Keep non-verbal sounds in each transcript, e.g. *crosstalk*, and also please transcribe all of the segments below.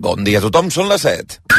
Bon dia a tothom, són les 7.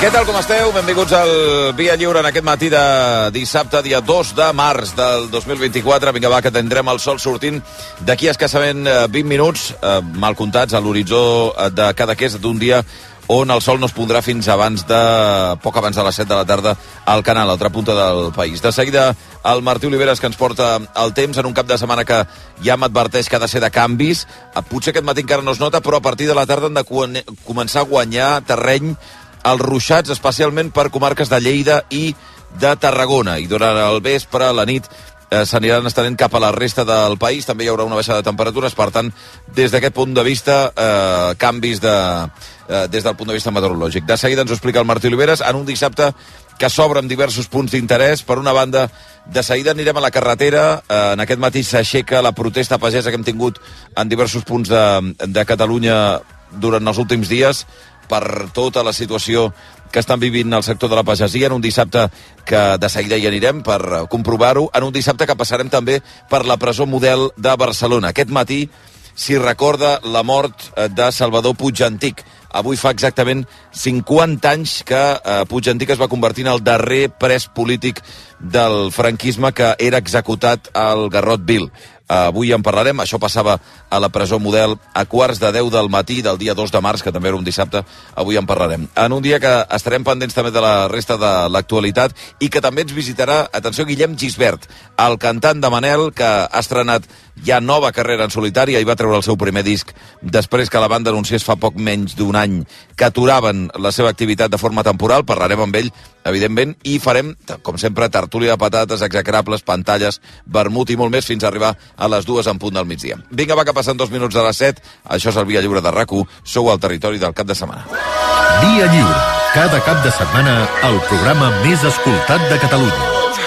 Què tal, com esteu? Benvinguts al Via Lliure en aquest matí de dissabte, dia 2 de març del 2024. Vinga, va, que tindrem el sol sortint d'aquí escassament 20 eh, minuts, eh, mal comptats, a l'horitzó eh, de cada que és d'un dia on el sol no es pondrà fins abans de... poc abans de les 7 de la tarda al canal, a l'altra punta del país. De seguida, el Martí Oliveres, que ens porta el temps en un cap de setmana que ja m'adverteix que ha de ser de canvis. Potser aquest matí encara no es nota, però a partir de la tarda han de començar a guanyar terreny els ruixats, especialment per comarques de Lleida i de Tarragona. I durant el vespre, la nit, eh, s'aniran estenent cap a la resta del país. També hi haurà una baixada de temperatures, per tant, des d'aquest punt de vista, eh, canvis de, eh, des del punt de vista meteorològic. De seguida ens ho explica el Martí Oliveres en un dissabte que s'obre amb diversos punts d'interès. Per una banda, de seguida anirem a la carretera. Eh, en aquest matí s'aixeca la protesta pagesa que hem tingut en diversos punts de, de Catalunya durant els últims dies per tota la situació que estan vivint el sector de la pagesia en un dissabte que de seguida hi anirem per comprovar-ho, en un dissabte que passarem també per la presó model de Barcelona. Aquest matí s'hi recorda la mort eh, de Salvador Puig Antic. Avui fa exactament 50 anys que eh, Puig Antic es va convertir en el darrer pres polític del franquisme que era executat al Garrot Vil. Avui en parlarem. Això passava a la presó model a quarts de 10 del matí del dia 2 de març, que també era un dissabte. Avui en parlarem. En un dia que estarem pendents també de la resta de l'actualitat i que també ens visitarà, atenció, Guillem Gisbert, el cantant de Manel, que ha estrenat ja nova carrera en solitari, i va treure el seu primer disc després que la banda anunciés fa poc menys d'un any que aturaven la seva activitat de forma temporal. Parlarem amb ell, evidentment, i farem, com sempre, tertúlia de patates, execrables, pantalles, vermut i molt més fins a arribar a les dues en punt del migdia. Vinga, va, que passen dos minuts de les set. Això és el Via Lliure de rac Sou al territori del cap de setmana. Via Lliure. Cada cap de setmana, el programa més escoltat de Catalunya.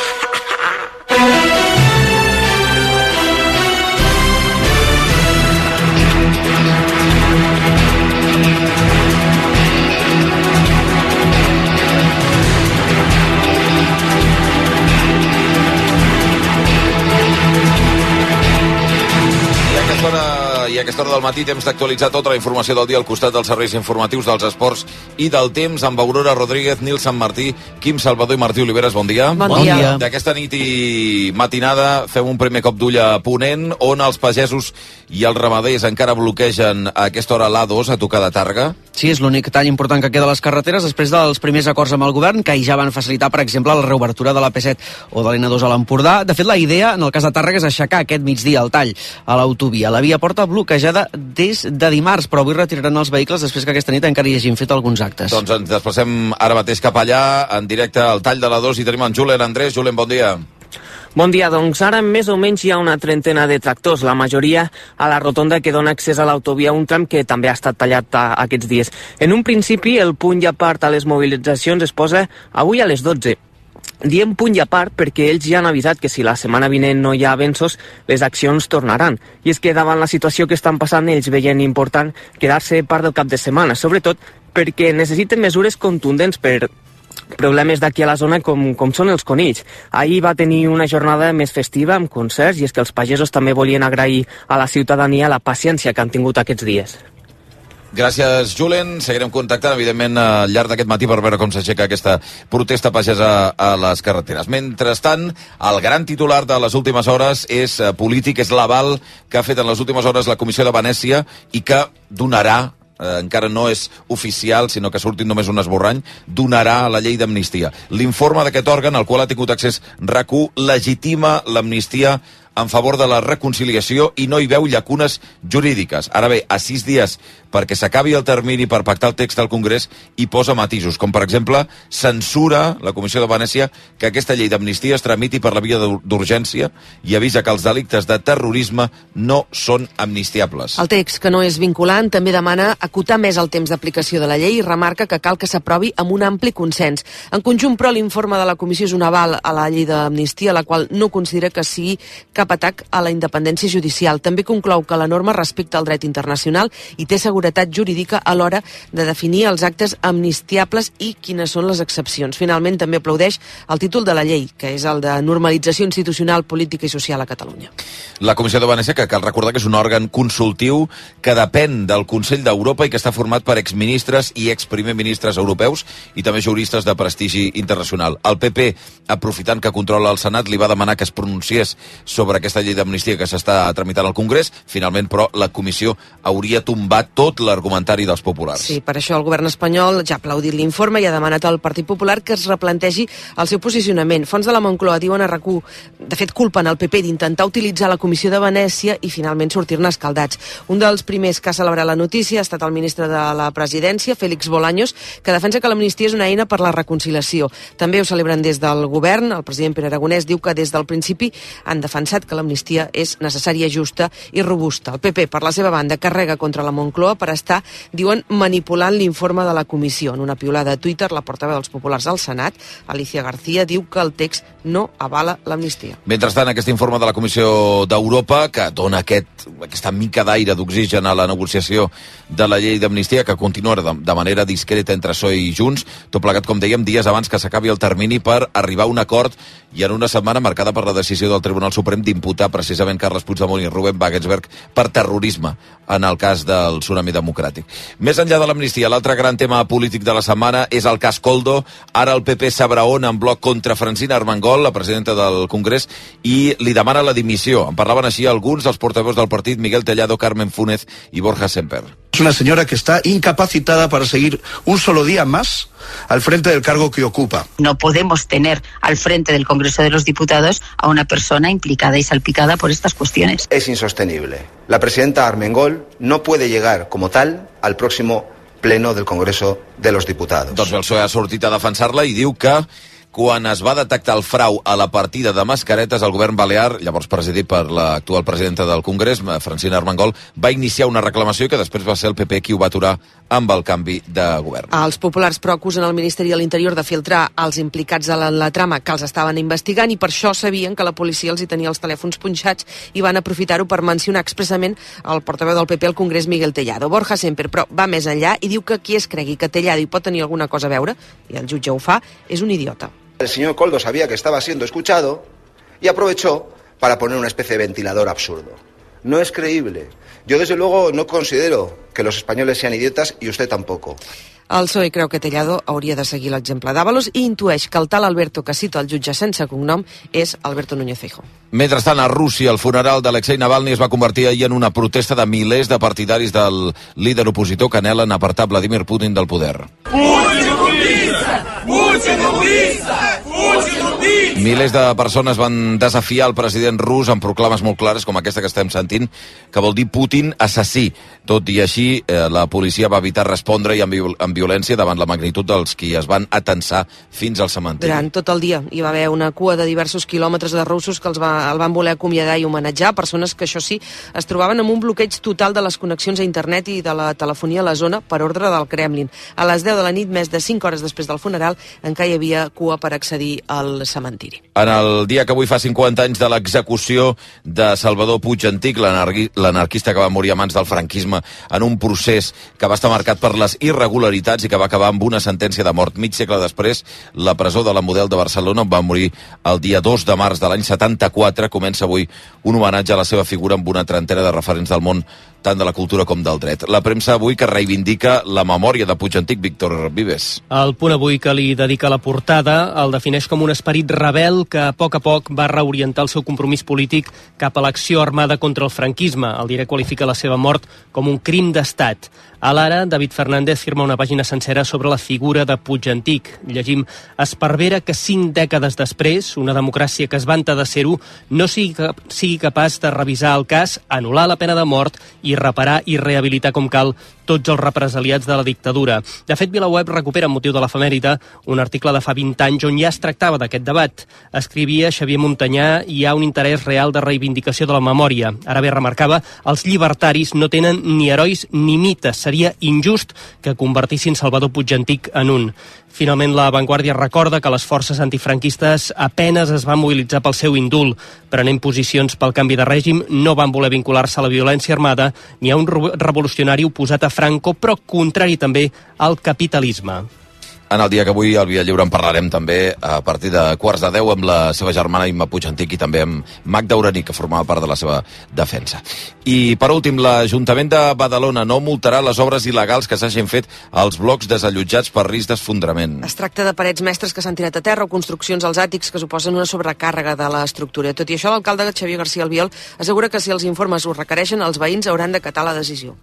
Aquesta hora del matí temps d'actualitzar tota la informació del dia al costat dels serveis informatius dels esports i del temps amb Aurora Rodríguez, Nil Sant Martí, Quim Salvador i Martí Oliveres. Bon dia. Bon, bon dia. dia. D'aquesta nit i matinada fem un primer cop d'ull a Ponent, on els pagesos i els ramaders encara bloquegen a aquesta hora l'A2 a tocar de Targa. Sí, és l'únic tall important que queda a les carreteres després dels primers acords amb el govern, que ja van facilitar, per exemple, la reobertura de la P7 o de l'N2 a l'Empordà. De fet, la idea, en el cas de Tàrrega, és aixecar aquest migdia el tall a l'autovia. La via porta bloquejada des de dimarts, però avui retiraran els vehicles després que aquesta nit encara hi hagin fet alguns actes. Doncs ens desplacem ara mateix cap allà, en directe al tall de la 2, i tenim en Julen Andrés. Julen, bon dia. Bon dia, doncs ara més o menys hi ha una trentena de tractors, la majoria a la rotonda que dona accés a l'autovia, un tram que també ha estat tallat a, aquests dies. En un principi, el punt i a part a les mobilitzacions es posa avui a les 12. Diem punt i a part perquè ells ja han avisat que si la setmana vinent no hi ha avenços, les accions tornaran. I és que davant la situació que estan passant, ells veien important quedar-se part del cap de setmana, sobretot perquè necessiten mesures contundents per problemes d'aquí a la zona com, com són els conills. Ahir va tenir una jornada més festiva amb concerts i és que els pagesos també volien agrair a la ciutadania la paciència que han tingut aquests dies. Gràcies, Julen. Seguirem contactant, evidentment, al llarg d'aquest matí per veure com s'aixeca aquesta protesta pagesa a les carreteres. Mentrestant, el gran titular de les últimes hores és eh, polític, és l'aval que ha fet en les últimes hores la Comissió de Venècia i que donarà eh, encara no és oficial, sinó que ha sortit només un esborrany, donarà la llei d'amnistia. L'informe d'aquest òrgan, al qual ha tingut accés RAC1, legitima l'amnistia en favor de la reconciliació i no hi veu llacunes jurídiques. Ara bé, a sis dies perquè s'acabi el termini per pactar el text al Congrés i posa matisos, com per exemple censura la Comissió de Venècia que aquesta llei d'amnistia es tramiti per la via d'urgència i avisa que els delictes de terrorisme no són amnistiables. El text, que no és vinculant, també demana acotar més el temps d'aplicació de la llei i remarca que cal que s'aprovi amb un ampli consens. En conjunt, però, l'informe de la Comissió és un aval a la llei d'amnistia, la qual no considera que sigui cap atac a la independència judicial. També conclou que la norma respecta el dret internacional i té seguretat jurídica a l'hora de definir els actes amnistiables i quines són les excepcions. Finalment, també aplaudeix el títol de la llei, que és el de normalització institucional, política i social a Catalunya. La Comissió de Venècia, cal recordar que és un òrgan consultiu que depèn del Consell d'Europa i que està format per exministres i exprimer ministres europeus i també juristes de prestigi internacional. El PP, aprofitant que controla el Senat, li va demanar que es pronunciés sobre aquesta llei d'amnistia que s'està tramitant al Congrés. Finalment, però, la comissió hauria tombat tot l'argumentari dels populars. Sí, per això el govern espanyol ja ha aplaudit l'informe i ha demanat al Partit Popular que es replantegi el seu posicionament. Fons de la Moncloa diuen a rac de fet, culpen el PP d'intentar utilitzar la Comissió de Venècia i finalment sortir-ne escaldats. Un dels primers que ha celebrat la notícia ha estat el ministre de la Presidència, Félix Bolaños, que defensa que l'amnistia és una eina per la reconciliació. També ho celebren des del govern. El president Pere Aragonès diu que des del principi han defensat que l'amnistia és necessària, justa i robusta. El PP, per la seva banda, carrega contra la Moncloa per estar, diuen, manipulant l'informe de la comissió. En una piulada a Twitter, la portaveu dels populars al Senat, Alicia García, diu que el text no avala l'amnistia. Mentrestant, aquest informe de la Comissió d'Europa, que dona aquest, aquesta mica d'aire d'oxigen a la negociació de la llei d'amnistia, que continua de, de manera discreta entre PSOE i Junts, tot plegat, com dèiem, dies abans que s'acabi el termini per arribar a un acord i en una setmana marcada per la decisió del Tribunal Suprem d'imputar precisament Carles Puigdemont i Rubén Wagensberg per terrorisme en el cas del tsunami democràtic. Més enllà de l'amnistia, l'altre gran tema polític de la setmana és el cas Coldo. Ara el PP s'abraona en bloc contra Francina Armengol, la presidenta del Congrés, i li demana la dimissió. En parlaven així alguns dels portaveus del partit, Miguel Tellado, Carmen Funes i Borja Semper. Es una señora que está incapacitada para seguir un solo día más al frente del cargo que ocupa. No podemos tener al frente del Congreso de los Diputados a una persona implicada y salpicada por estas cuestiones. Es insostenible. La presidenta Armengol no puede llegar como tal al próximo pleno del Congreso de los Diputados. Doncs el PSOE ha sortit a defensar-la i diu que quan es va detectar el frau a la partida de mascaretes, el govern balear, llavors presidit per l'actual presidenta del Congrés, Francina Armengol, va iniciar una reclamació que després va ser el PP qui ho va aturar amb el canvi de govern. Els populars, però, acusen el Ministeri de l'Interior de filtrar els implicats a la, la trama que els estaven investigant i per això sabien que la policia els hi tenia els telèfons punxats i van aprofitar-ho per mencionar expressament el portaveu del PP al Congrés, Miguel Tellado. Borja Semper, però, va més enllà i diu que qui es cregui que Tellado hi pot tenir alguna cosa a veure, i el jutge ho fa, és un idiota. El señor Coldo sabía que estaba siendo escuchado y aprovechó para poner una especie de ventilador absurdo. No es creíble. Yo, desde luego, no considero que los españoles sean idiotas y usted tampoco. El PSOE creu que Tellado hauria de seguir l'exemple d'Avalos i intueix que el tal Alberto que cita el jutge sense cognom és Alberto Núñez Feijóo. Mentrestant, a Rússia, el funeral d'Alexei Navalny es va convertir ahir en una protesta de milers de partidaris del líder opositor que anhelen apartar Vladimir Putin del poder. Putin ubista! Putin ubista! Milers de persones van desafiar el president rus amb proclames molt clares com aquesta que estem sentint, que vol dir Putin assassí. Tot i així, eh, la policia va evitar respondre i amb, viol amb violència davant la magnitud dels qui es van atensar fins al cementiri. Durant tot el dia hi va haver una cua de diversos quilòmetres de russos que els va, el van voler acomiadar i homenatjar, persones que això sí es trobaven amb un bloqueig total de les connexions a internet i de la telefonia a la zona per ordre del Kremlin. A les 10 de la nit, més de 5 hores després del funeral, encara hi havia cua per accedir al cementiri. En el dia que avui fa 50 anys de l'execució de Salvador Puig Antic, l'anarquista que va morir a mans del franquisme en un procés que va estar marcat per les irregularitats i que va acabar amb una sentència de mort. Mig segle després, la presó de la Model de Barcelona va morir el dia 2 de març de l'any 74. Comença avui un homenatge a la seva figura amb una trentena de referents del món tant de la cultura com del dret. La premsa avui que reivindica la memòria de Puig Antic, Víctor Vives. El punt avui que li dedica la portada el defineix com un esperit rebel que a poc a poc va reorientar el seu compromís polític cap a l'acció armada contra el franquisme. El diari qualifica la seva mort com un crim d'estat. A l'ara, David Fernández firma una pàgina sencera sobre la figura de Puig Antic. Llegim, esparbera que cinc dècades després, una democràcia que es vanta de ser-ho, no sigui, sigui capaç de revisar el cas, anul·lar la pena de mort i reparar i rehabilitar com cal tots els represaliats de la dictadura. De fet, Vilaweb recupera amb motiu de l'efemèride un article de fa 20 anys on ja es tractava d'aquest debat. Escrivia Xavier Montanyà hi ha un interès real de reivindicació de la memòria. Ara bé, remarcava, els llibertaris no tenen ni herois ni mites. Seria injust que convertissin Salvador Puigantic en un. Finalment, la Vanguardia recorda que les forces antifranquistes apenes es van mobilitzar pel seu indult. Prenent posicions pel canvi de règim, no van voler vincular-se a la violència armada ni a un revolucionari oposat a Franco, però contrari també al capitalisme. En el dia que avui al Via Lliure en parlarem també a partir de quarts de deu amb la seva germana Imma Puigantic i també amb Magda Urani, que formava part de la seva defensa. I per últim, l'Ajuntament de Badalona no multarà les obres il·legals que s'hagin fet als blocs desallotjats per risc d'esfondrament. Es tracta de parets mestres que s'han tirat a terra o construccions als àtics que suposen una sobrecàrrega de l'estructura. Tot i això, l'alcalde Xavier García Albiol assegura que si els informes ho requereixen, els veïns hauran d'acatar la decisió.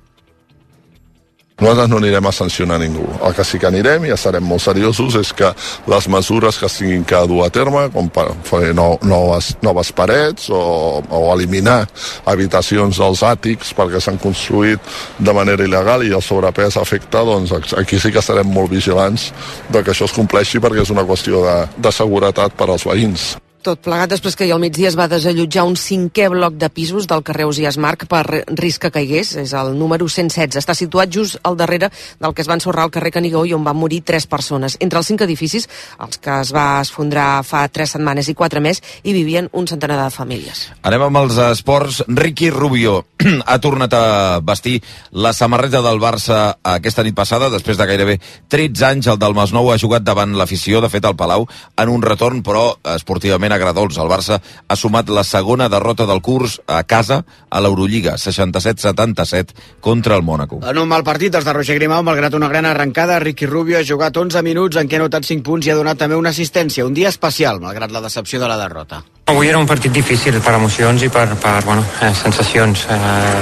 Nosaltres no anirem a sancionar ningú. El que sí que anirem, i ja serem molt seriosos, és que les mesures que es tinguin que dur a terme, com per fer no, noves, noves parets o, o eliminar habitacions dels àtics perquè s'han construït de manera il·legal i el sobrepès afecta, doncs aquí sí que estarem molt vigilants de que això es compleixi perquè és una qüestió de, de seguretat per als veïns. Tot plegat després que ahir al migdia es va desallotjar un cinquè bloc de pisos del carrer Osias Marc per risc que caigués. És el número 116. Està situat just al darrere del que es va ensorrar al carrer Canigó i on van morir tres persones. Entre els cinc edificis, els que es va esfondrar fa tres setmanes i quatre més, hi vivien un centenar de famílies. Anem amb els esports. Ricky Rubio *clears throat* ha tornat a vestir la samarreta del Barça aquesta nit passada, després de gairebé 13 anys. El del Masnou ha jugat davant l'afició, de fet, al Palau, en un retorn, però esportivament realment agradols. El Barça ha sumat la segona derrota del curs a casa a l'Eurolliga, 67-77 contra el Mònaco. En un mal partit dels de Roger Grimau, malgrat una gran arrencada, Ricky Rubio ha jugat 11 minuts en què ha notat 5 punts i ha donat també una assistència. Un dia especial, malgrat la decepció de la derrota. Avui era un partit difícil per emocions i per, per bueno, eh, sensacions. Eh,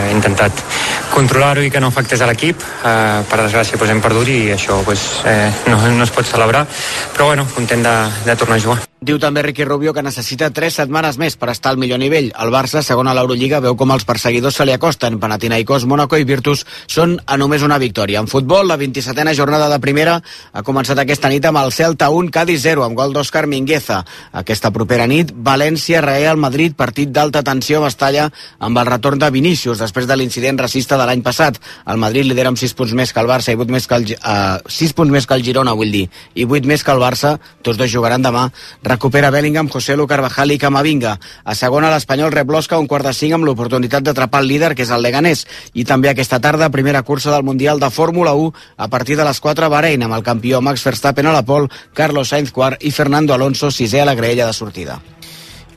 he intentat controlar-ho i que no afectés a l'equip. Eh, per desgràcia pues, hem perdut i això pues, eh, no, no es pot celebrar. Però bueno, content de, de tornar a jugar. Diu també Ricky Rubio que necessita 3 setmanes més per estar al millor nivell. El Barça, segon a l'Eurolliga, veu com els perseguidors se li acosten. Panathinaikos, Mónaco i Virtus són a només una victòria. En futbol, la 27a jornada de primera ha començat aquesta nit amb el Celta 1, Cádiz 0, amb gol d'Òscar Mingueza. Aquesta propera nit, València, Real Madrid, partit d'alta tensió a Mestalla amb el retorn de Vinícius després de l'incident racista de l'any passat. El Madrid lidera amb 6 punts més que el Barça i 8 més que el, uh, 6 punts més que el Girona, vull dir, i 8 més que el Barça. Tots dos jugaran demà Recupera Bellingham, José Lu Carvajal i Camavinga. A segona, l'Espanyol rep l'Osca un quart de cinc amb l'oportunitat d'atrapar el líder, que és el Leganés. I també aquesta tarda, primera cursa del Mundial de Fórmula 1 a partir de les 4 a Bahrein, amb el campió Max Verstappen a la pol, Carlos Sainz quart i Fernando Alonso sisè a la graella de sortida.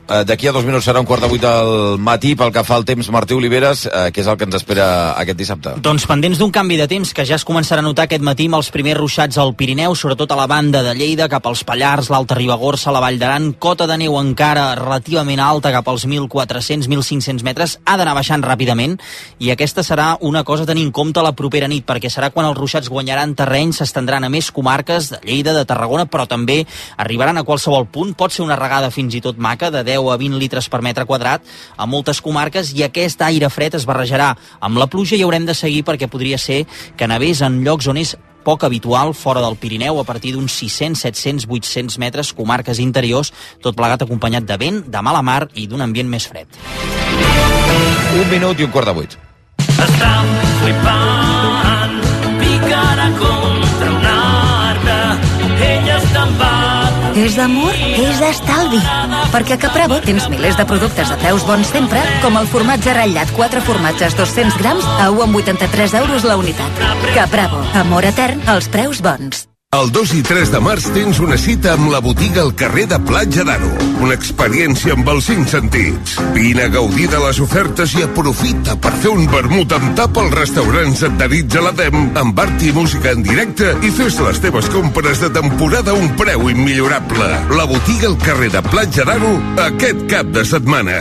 Eh, D'aquí a dos minuts serà un quart de vuit del matí pel que fa al temps Martí Oliveres, eh, que és el que ens espera aquest dissabte. Doncs pendents d'un canvi de temps que ja es començarà a notar aquest matí amb els primers ruixats al Pirineu, sobretot a la banda de Lleida, cap als Pallars, l'Alta Ribagorça, la Vall d'Aran, cota de neu encara relativament alta cap als 1.400-1.500 metres, ha d'anar baixant ràpidament i aquesta serà una cosa a tenir en compte la propera nit, perquè serà quan els ruixats guanyaran terreny, s'estendran a més comarques de Lleida, de Tarragona, però també arribaran a qualsevol punt, pot ser una regada fins i tot maca de 10 a 20 litres per metre quadrat a moltes comarques i aquest aire fred es barrejarà amb la pluja i haurem de seguir perquè podria ser que nevés en llocs on és poc habitual fora del Pirineu a partir d'uns 600, 700, 800 metres, comarques interiors, tot plegat acompanyat de vent, de mala mar i d'un ambient més fred. Un minut i un quart de vuit. Estan flipant, picarà contra un arbre, ella està embat. És d'amor? És d'estalvi. Perquè a Capravo tens milers de productes de preus bons sempre, com el formatge ratllat 4 formatges 200 grams a 1,83 euros la unitat. Capravo. Amor etern als preus bons. El 2 i 3 de març tens una cita amb la botiga al carrer de Platja d'Aro. Una experiència amb els cinc sentits. Vine a gaudir de les ofertes i aprofita per fer un vermut amb tap als restaurants adherits a l'ADEM amb art i música en directe i fes les teves compres de temporada a un preu immillorable. La botiga al carrer de Platja d'Aro aquest cap de setmana.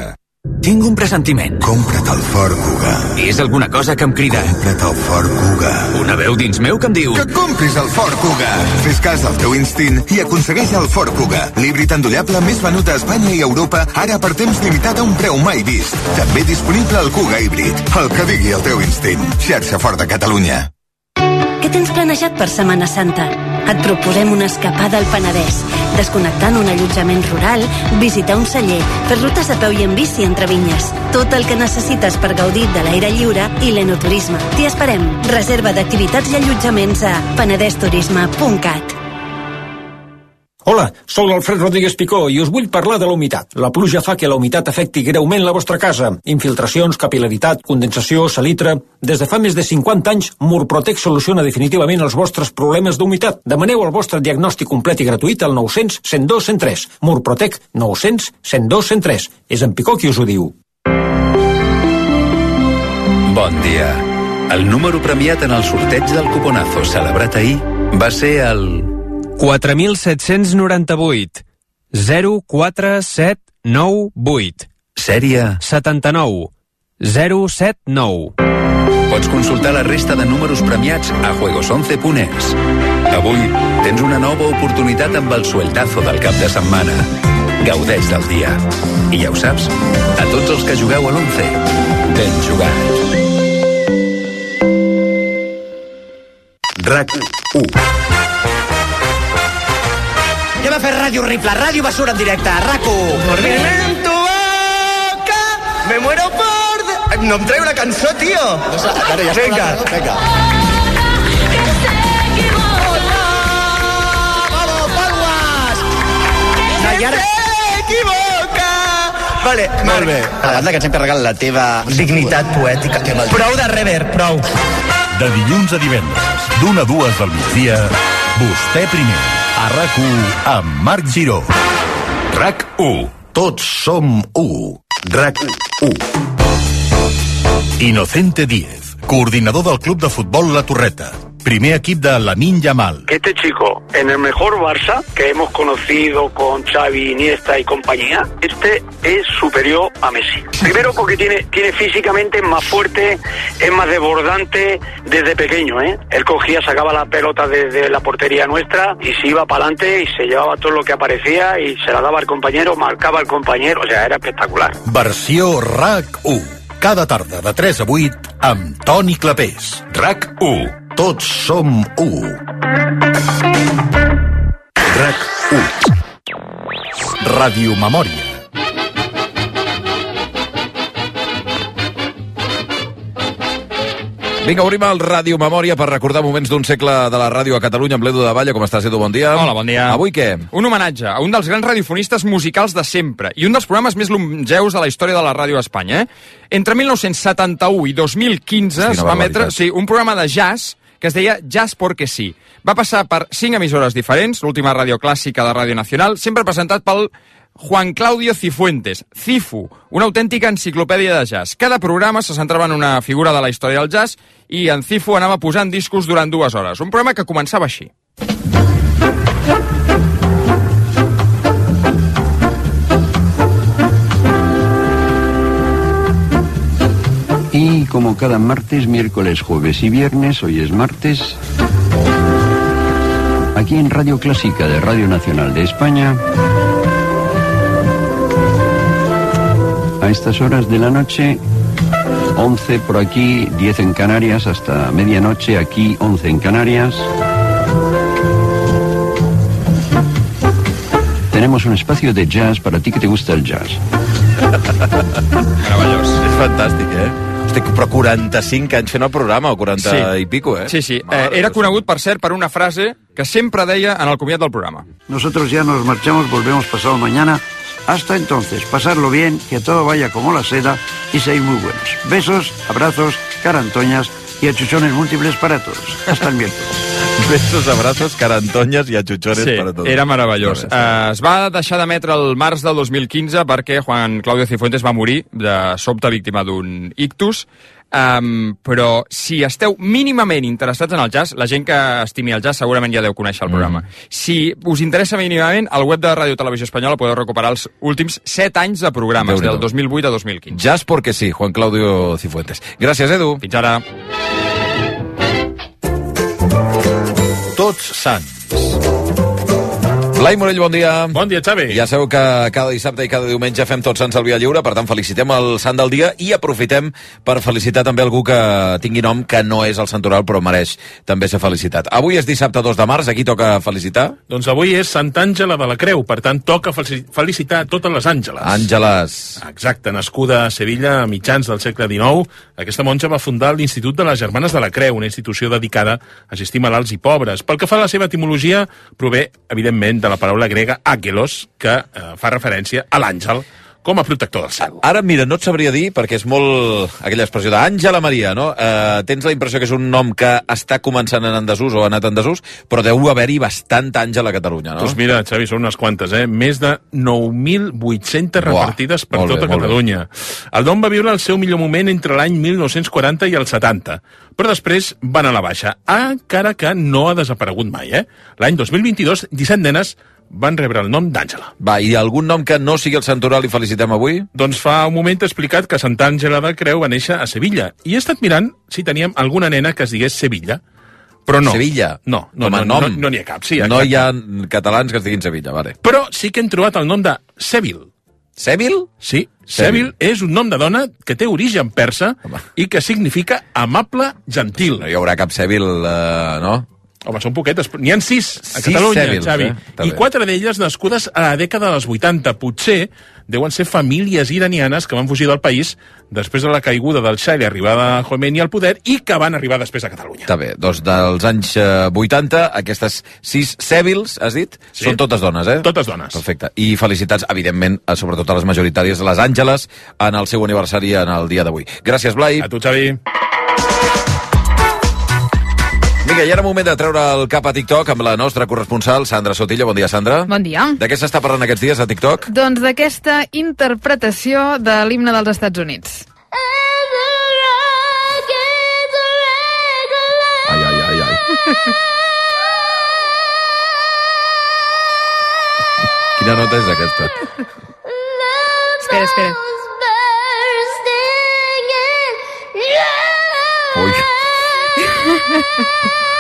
Tinc un pressentiment. Compra't el Ford Kuga. És alguna cosa que em crida. Compra't el Ford Kuga. Una veu dins meu que em diu... Que compris el Ford Kuga. Fes cas del teu instint i aconsegueix el Ford Kuga. L'híbrid endollable més venut a Espanya i Europa, ara per temps limitat a un preu mai vist. També disponible el Kuga híbrid. El que digui el teu instint. Xarxa Ford de Catalunya. Tens planejat per Setmana Santa? Et proposem una escapada al Penedès, desconnectant un allotjament rural, visitar un celler, fer rutes a peu i en bici entre vinyes. Tot el que necessites per gaudir de l'aire lliure i l'enoturisme. T'hi esperem. Reserva d'activitats i allotjaments a penedesturisme.cat. Hola, sóc l'Alfred Rodríguez Picó i us vull parlar de la humitat. La pluja fa que la humitat afecti greument la vostra casa. Infiltracions, capilaritat, condensació, salitre... Des de fa més de 50 anys, Murprotec soluciona definitivament els vostres problemes d'humitat. Demaneu el vostre diagnòstic complet i gratuït al 900 102 103. Murprotec 900 102 103. És en Picó qui us ho diu. Bon dia. El número premiat en el sorteig del cuponazo celebrat ahir va ser el 4798 04798 Sèrie 79 079 Pots consultar la resta de números premiats a juegos11.es. Avui tens una nova oportunitat amb el sueltazo del cap de setmana. Gaudeix del dia. I ja ho saps, a tots els que jugueu a l'11, ben jugat. RAC 1 Anem a fer ràdio horrible, ràdio basura en directe, RAC1. en tu boca, me muero por... de- No em treu una cançó, tio. No sé, a veure, ja està Vinga. la- Vinga. I ara... S'equivoca! Vale, Molt bé. A la banda que ens hem carregat la teva... Dignitat poètica. Que mal... Prou de rever, prou. De dilluns a divendres, d'una a dues del migdia, vostè primer, a RAC1 amb Marc Giró. RAC1. Tots som u. RAC1. Inocente Díez, coordinador del Club de Futbol La Torreta. Primer equip de Lamin Yamal. Este chico, en el mejor Barça que hemos conocido con Xavi, Iniesta y compañía, este es superior a Messi. Primero porque tiene, tiene físicamente más fuerte, es más desbordante desde pequeño, ¿eh? Él cogía, sacaba la pelota desde la portería nuestra y se iba para adelante y se llevaba todo lo que aparecía y se la daba al compañero, marcaba al compañero, o sea, era espectacular. Versió RAC1. Cada tarda de 3 a 8 amb Toni Clapés. RAC1. Tots som u. RAC1. Ràdio Memòria. Vinga, obrim el Ràdio Memòria per recordar moments d'un segle de la ràdio a Catalunya amb l'Edu de Valla. Com estàs, Edu? Bon dia. Hola, bon dia. Avui què? Un homenatge a un dels grans radiofonistes musicals de sempre i un dels programes més longeus de la història de la ràdio a Espanya. Eh? Entre 1971 i 2015 es va emetre sí, un programa de jazz que es deia Jazz porque sí. Va passar per cinc emissores diferents, l'última ràdio clàssica de Ràdio Nacional, sempre presentat pel Juan Claudio Cifuentes, Cifu, una autèntica enciclopèdia de jazz. Cada programa se centrava en una figura de la història del jazz i en Cifu anava posant discos durant dues hores. Un programa que començava així. Y como cada martes, miércoles, jueves y viernes, hoy es martes, aquí en Radio Clásica de Radio Nacional de España, a estas horas de la noche, 11 por aquí, 10 en Canarias, hasta medianoche, aquí 11 en Canarias. Tenemos un espacio de jazz para ti que te gusta el jazz. *laughs* Meravellós. És fantàstic, eh? Hosti, però 45 anys fent el programa, o 40 Sí. i pico, eh? Sí, sí. Eh, era conegut, per cert, per una frase que sempre deia en el comiat del programa. Nosotros ya nos marchamos, volvemos pasado mañana. Hasta entonces, pasarlo bien, que todo vaya como la seda y seáis muy buenos. Besos, abrazos, carantoñas y achuchones múltiples para todos. Hasta el miércoles. *laughs* Besos, abrazos, carantonyes i achuchones Sí, para todos. era meravellós. Eh, es va deixar d'emetre el març del 2015 perquè Juan Claudio Cifuentes va morir de sobte víctima d'un ictus. Um, però si esteu mínimament interessats en el jazz, la gent que estimi el jazz segurament ja deu conèixer el programa. Si us interessa mínimament, al web de Ràdio Televisió Espanyola podeu recuperar els últims 7 anys de programes, del 2008 a 2015. Jazz porque sí, Juan Claudio Cifuentes. Gràcies, Edu. Fins ara. Tots Sants. Blai Morell, bon dia. Bon dia, Xavi. Ja sabeu que cada dissabte i cada diumenge fem tots Sants al Via Lliure, per tant felicitem el sant del dia i aprofitem per felicitar també algú que tingui nom que no és el santoral però mereix també ser felicitat. Avui és dissabte 2 de març, aquí toca felicitar? Doncs avui és Sant Àngela de la Creu, per tant toca fel- felicitar totes les àngeles. Àngeles. Exacte, nascuda a Sevilla a mitjans del segle XIX, aquesta monja va fundar l'Institut de les Germanes de la Creu, una institució dedicada a assistir malalts i pobres. Pel que fa a la seva etimologia, prové, evidentment, de la paraula grega àgelos, que eh, fa referència a l'àngel com a protector del cel. Ara, mira, no et sabria dir, perquè és molt aquella expressió d'Àngela Maria, no? Eh, tens la impressió que és un nom que està començant en desús o ha anat en desús, però deu haver-hi bastanta Àngela a Catalunya, no? Doncs mira, Xavi, són unes quantes, eh? Més de 9.800 Buah, repartides per bé, tota bé. Catalunya. El nom va viure el seu millor moment entre l'any 1940 i el 70, però després van a la baixa, encara que no ha desaparegut mai, eh? L'any 2022, 17 nenes van rebre el nom d'Àngela. Va, i algun nom que no sigui el santoral i felicitem avui? Doncs fa un moment t'he explicat que Santa Àngela de Creu va néixer a Sevilla, i he estat mirant si teníem alguna nena que es digués Sevilla, però no. Sevilla? No, no, Com no, no, nom? no n'hi ha cap, sí. no exacte. hi ha catalans que es diguin Sevilla, vale. Però sí que hem trobat el nom de Seville. Seville? Sí. Seville és un nom de dona que té origen persa i que significa amable, gentil. No hi haurà cap Seville, eh, no? Home, són poquetes. N'hi ha sis a Sis Catalunya, Sevilles, Xavi. eh? I quatre d'elles nascudes a la dècada dels 80. Potser deuen ser famílies iranianes que van fugir del país després de la caiguda del Shah i l'arribada de Khomeini al poder i que van arribar després a Catalunya. Està bé, doncs dels anys eh, 80, aquestes sis Sevils, has dit? Sí. Són totes dones, eh? Totes dones. Perfecte. I felicitats, evidentment, a, sobretot a les majoritàries, les Àngeles, en el seu aniversari en el dia d'avui. Gràcies, Blai. A tu, Xavi. Vinga, i ara moment de treure el cap a TikTok amb la nostra corresponsal, Sandra Sotillo. Bon dia, Sandra. Bon dia. De què s'està parlant aquests dies a TikTok? Doncs d'aquesta interpretació de l'himne dels Estats Units. Ai, ai, ai, ai. Quina nota és aquesta? Espera, espera. Ui. *laughs*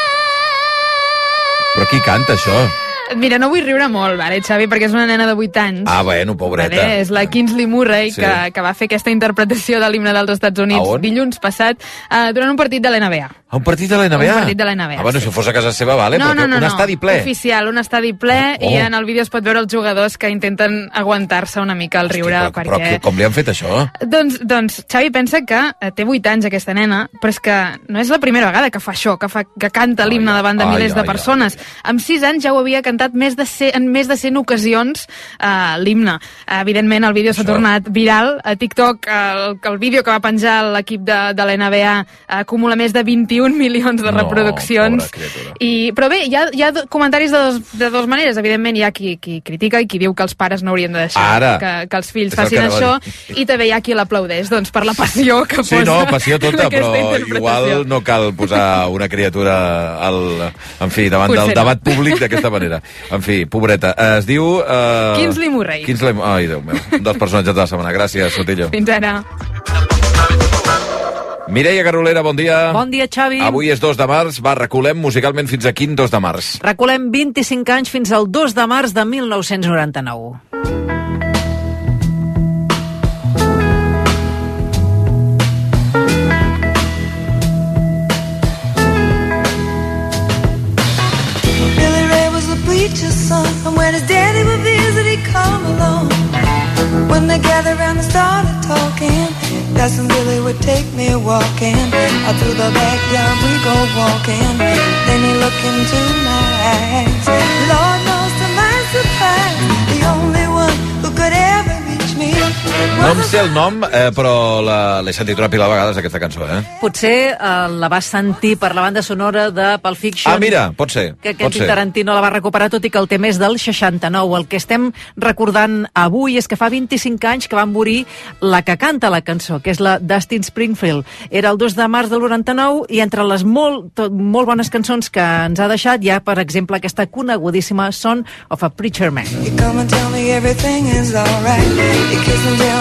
Però qui canta, això? Mira, no vull riure molt, vale, Xavi, perquè és una nena de 8 anys. Ah, bueno, pobreta. Vale, és la Kingsley Murray Sí. que, que va fer aquesta interpretació de l'himne dels Estats Units dilluns passat uh, durant un partit de l'NBA. Un partit de la NBA? Un partit de la NBA, Ah, bueno, si fos a casa seva, vale, no, però no, no, un no. estadi ple. Oficial, un estadi ple Oh. i en el vídeo es pot veure els jugadors que intenten aguantar-se una mica el riure Però, perquè... però com li han fet això? Doncs, doncs, Xavi pensa que eh, té 8 anys aquesta nena, però és que no és la primera vegada que fa això, que, fa, que canta l'himne davant de ai, milers de ai, persones. Amb 6 anys ja ho havia cantat més de 100, en més de 100 ocasions eh, l'himne. Evidentment, el vídeo s'ha tornat viral. A TikTok, el, el vídeo que va penjar l'equip de, de l'NBA acumula més de 21 milions de No, reproduccions. criatura. I, però bé, hi ha, hi ha comentaris de dos, de dos maneres. Evidentment, hi ha qui, qui critica i qui diu que els pares no haurien de deixar Ara. que, que els fills el facin a això. I també hi ha qui l'aplaudeix, doncs, per la passió que Sí, posa no, passió tota, però igual no cal posar una criatura al, en fi, davant Potser del no. debat públic d'aquesta manera. En fi, pobreta. Eh, Es diu... Uh, Kingsley Murray. Kingsley... Ai, Déu meu. Un dels personatges de la setmana. Gràcies, Sotillo. Fins ara. Mireia Garolera, bon dia. Bon dia, Xavi. Avui és 2 de març. Va, reculem musicalment fins a quin 2 de març? Reculem 25 anys fins al 2 de març de 1999. And his daddy would visit, he'd come along. When they gathered around and started talking, when Billy would take me walking. Out through the backyard we go walking. Then he looked into my eyes. Lord knows to my surprise, the only No em sé el nom, eh, però la- l'he sentit una pila de vegades, aquesta cançó, eh? Potser eh, la vas sentir per la banda sonora de Pulp Fiction. Ah, mira, pot ser. que pot aquest ser. Tarantino la va recuperar, tot i que el tema és del 69. El que estem recordant avui és que fa 25 anys que van morir la que canta la cançó, que és la Dustin Springfield. Era el 2 de març del 99 i entre les molt, tot, molt bones cançons que ens ha deixat hi ha, per exemple, aquesta conegudíssima Son of a Preacher Man. You come and tell me everything is alright. You kiss and tell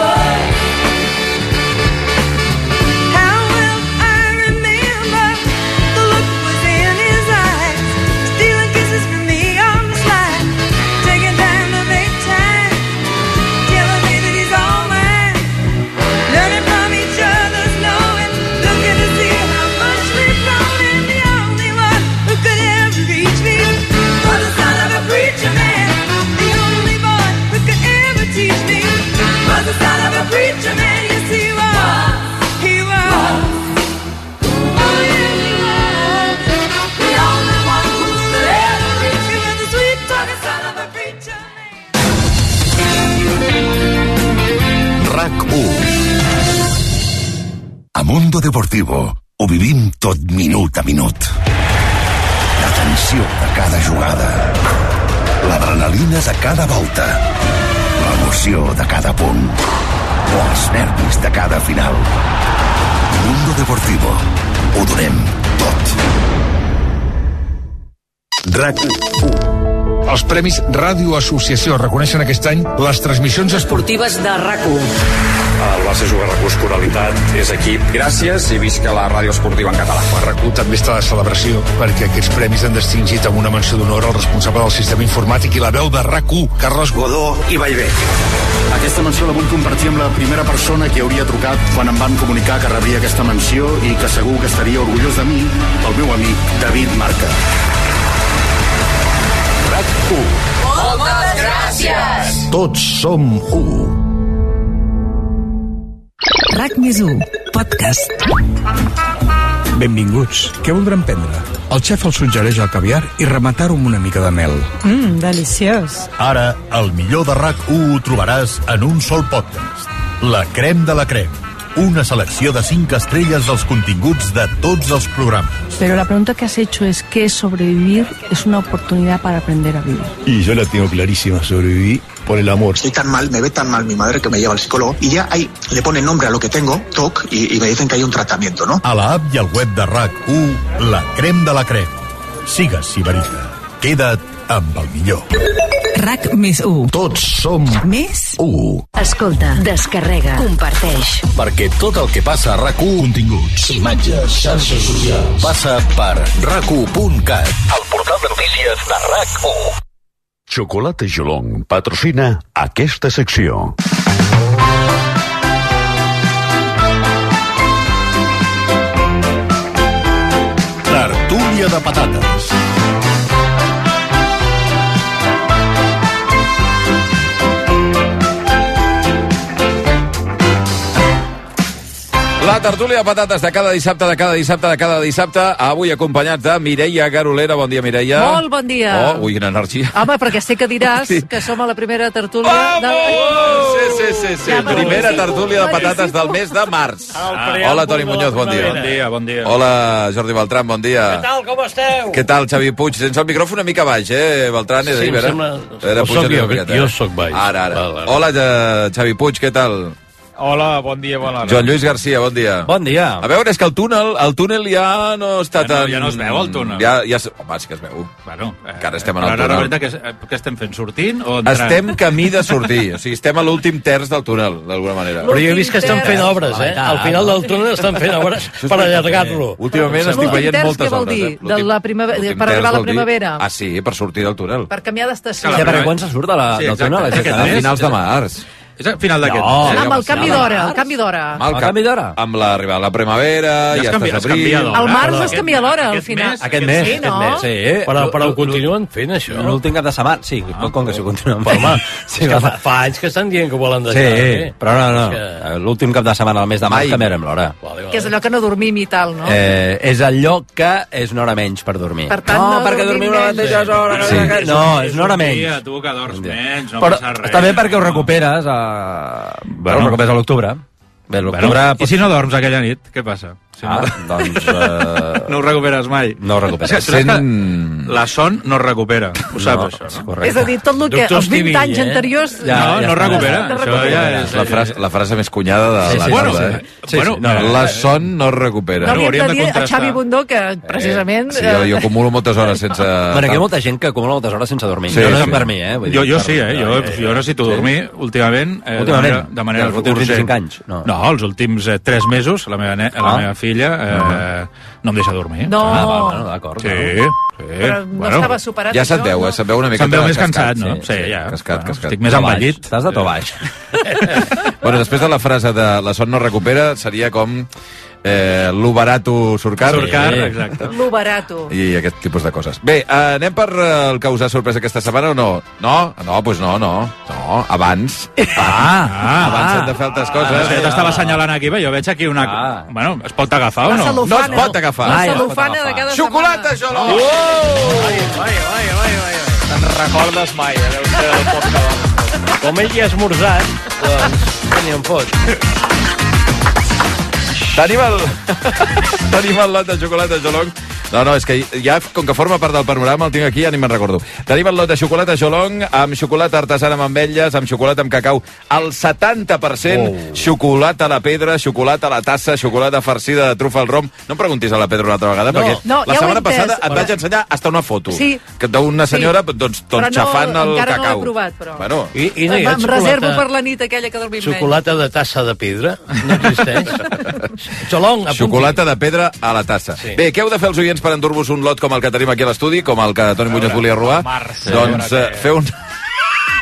Mundo Deportivo ho vivim tot minut a minut. La tensió de cada jugada. L'adrenalina de cada volta. L'emoció de cada punt. O els nervis de cada final. Mundo Deportivo. Ho donem tot. RAC Els Premis Ràdio Associació reconeixen aquest any les transmissions esportives de RAC1. El Barça juga recurs coralitat, és equip. Gràcies i visca la ràdio esportiva en català. El RAC1 també està de celebració perquè aquests premis han distingit amb una menció d'honor al responsable del sistema informàtic i la veu de RAC1, Carles Godó i Vallvé. Aquesta menció la vull compartir amb la primera persona que hauria trucat quan em van comunicar que rebria aquesta menció i que segur que estaria orgullós de mi, el meu amic David Marca. RAC1 Moltes gràcies! Tots som u. RAC més 1, podcast. Benvinguts. Què voldran prendre? El xef els suggereix el caviar i rematar-ho amb una mica de mel. Mmm, deliciós. Ara, el millor de RAC1 ho trobaràs en un sol podcast. La crem de la crem. Una selecció de 5 estrelles dels continguts de tots els programes. Pero la pregunta que has hecho es que sobrevivir es una oportunidad para aprender a vivir. Y yo la tengo clarísima, sobrevivir por el amor. Estoy tan mal, me ve tan mal mi madre que me lleva al psicólogo y ya ahí le ponen nombre a lo que tengo, TOC, y, y me dicen que hay un tratamiento, ¿no? A la app i al web de RAC1, la crem de la crem. Sigues Sibarita. Queda't amb el millor. RAC més 1. Tots som Més 1. Escolta, descarrega, comparteix. Perquè tot el que passa a RAC1... Continguts, imatges, xarxes socials... Passa per rac1.cat. El portal de notícies de RAC1. Xocolata Jolong patrocina aquesta secció. Tertúlia de patates. Tertúlia de patates de cada dissabte, de cada dissabte, de cada dissabte, avui acompanyats de Mireia Garolera. Bon dia, Mireia. Molt bon dia. Oh, ui, quina energia. Home, perquè sé que diràs Sí. que som a la primera tertúlia... De... Sí, sí, sí, sí. Ja, Primera sí. tertúlia de patates del mes de març. Ah, Hola, Toni Muñoz, bon dia. Bon dia, bon dia. Hola, Jordi Beltran, bon dia. Què tal, com esteu? Què tal, Xavi Puig? Tens el micròfon una mica baix, eh, Beltran? Sí, dir, em sembla- A veure, O puja't sóc una jo, jo sóc baix. Ara, ara. Hola, eh, Xavi Puig, què tal? Hola, bon dia, bona hora. Joan Lluís Garcia, bon dia. Bon dia. A veure, és que el túnel, el túnel ja no està Ja no- tan... ja no es veu, el túnel. Ja, ja, es- home, sí que es veu. Bueno, eh, Que ara estem en el ara, túnel. la veritat, què, què estem fent? Sortint o entrant? Estem camí de sortir, o sigui, estem a l'últim terç del túnel, d'alguna manera. Però jo he vist que estan fent obres, eh? Al final del túnel estan fent obres per allargar-lo. Últimament estic L'últim veient terç moltes què vol obres, dir? eh? De la primavera, L'últim per terç arribar a la primavera? Ah, sí, per sortir del túnel. Per canviar d'estació. Sí, perquè quan se surt de la, Sí, del exacte. túnel? A finals de març. És a final d'aquest No. mes. Ah, amb el canvi d'hora, el canvi d'hora. Amb el canvi d'hora? Amb l'arribada de la primavera, Ja ja, estàs abril... Al març es canvia l'hora, al aquest final. mes- Aquest mes, Sí, aquest no? mes, sí. Però, però ho continuen fent, això. L'últim cap de setmana, sí, com que s'ho continuen fent. home, *laughs* sí, és que va. fa, fa anys que estan dient que ho volen Sí, deixar. eh? però no, no. És L'últim cap de setmana del mes de març Mai. canviarem l'hora. Que és allò que no dormim i tal, no? Eh, és el lloc que és una hora menys per dormir. Per tant, no, no perquè dormim la menys. mateixa hora. Sí. No, és una hora menys. Tu que dors menys, no passa res. està bé perquè ho recuperes a... Bueno, ho recuperes a l'octubre. Bé, l'octubre... Bueno, I si no dorms aquella nit, què passa? Si Ah, no, doncs... Eh... no ho recuperes mai. No ho recuperes. Saps que la son no es recupera. Ho saps, No, això, no? correcte. És a dir, tot el que els 20 Estivilla, anys eh? anteriors... Ja, no, no recupera. No Això ja és... La frase, la frase més cunyada de Sí, la sí, tarda, bueno, eh? sí, bueno, no, la eh, son no es recupera. No Bueno, havíem hauríem de dir a. Xavi Bundó que, precisament... Sí, jo, jo acumulo moltes hores sense... Bueno, hi ha molta gent que acumula moltes hores sense dormir. Sí, no, no és sí. per mi, eh? Vull Jo, dir, jo per- sí, eh? Jo, jo necessito dormir últimament. Eh, Últimament? De manera, de manera Els últims urgent. 25 anys? No. no, els últims eh, 3 mesos, la meva, la Ah. meva filla eh, no em deixa dormir. No. Ah, va, bueno, d'acord. Sí, no. sí. Però no estava superat, Ja se't veu, no? eh? Se't veu una mica... Se'm veu més cansat, no? Sí, ja. Cascat, Bueno, cascat. estic més envellit. Estàs de to baix. *laughs* Bueno, després de la frase de la son no recupera, seria com eh, lo barato surt car. Surt car, Sí. exacte. Lo barato. I aquest tipus de coses. Bé, eh, anem per eh, el que us ha sorprès aquesta setmana o no? No? No, doncs pues no, no. No, abans. Ah, ah, abans hem de fer altres coses. Ah, jo t'estava assenyalant aquí, però jo veig aquí una... Ah. Bueno, es pot agafar o no? No es pot agafar. La cel·lofana de cada Xocolata, setmana. Jolong! Ai, ai, ai, ai, ai. Te'n recordes mai, eh? Deu ser el poc que Com ell hi ha esmorzat, doncs, que ni em fot. Tenim el... *laughs* Tenim el lot de xocolata Jolong. No, no, és que ja, com que forma part del panorama, el tinc aquí, ja ni me'n recordo. Tenim el lot de xocolata Jolong, amb xocolata artesana amb ametlles, amb xocolata amb cacau, al 70%, oh. xocolata a la pedra, xocolata a la tassa, xocolata farcida de trufa al rom. No em preguntis a la pedra una altra vegada, No. perquè No, la ja setmana passada et vaig ensenyar hasta una foto Sí. que d'una senyora doncs, Però doncs no, xafant el encara no cacau. l'he provat, però. Bueno, I, i no hi ha em reservo per la nit aquella que dormim menys. Xocolata de tassa de pedra? No existeix? *laughs* Xolong, apunti. Xocolata de pedra a la tassa. Sí. Bé, què heu de fer els oients per endur-vos un lot com el que tenim aquí a l'estudi, com el que Toni Muñoz volia robar? març, doncs veure eh, feu un...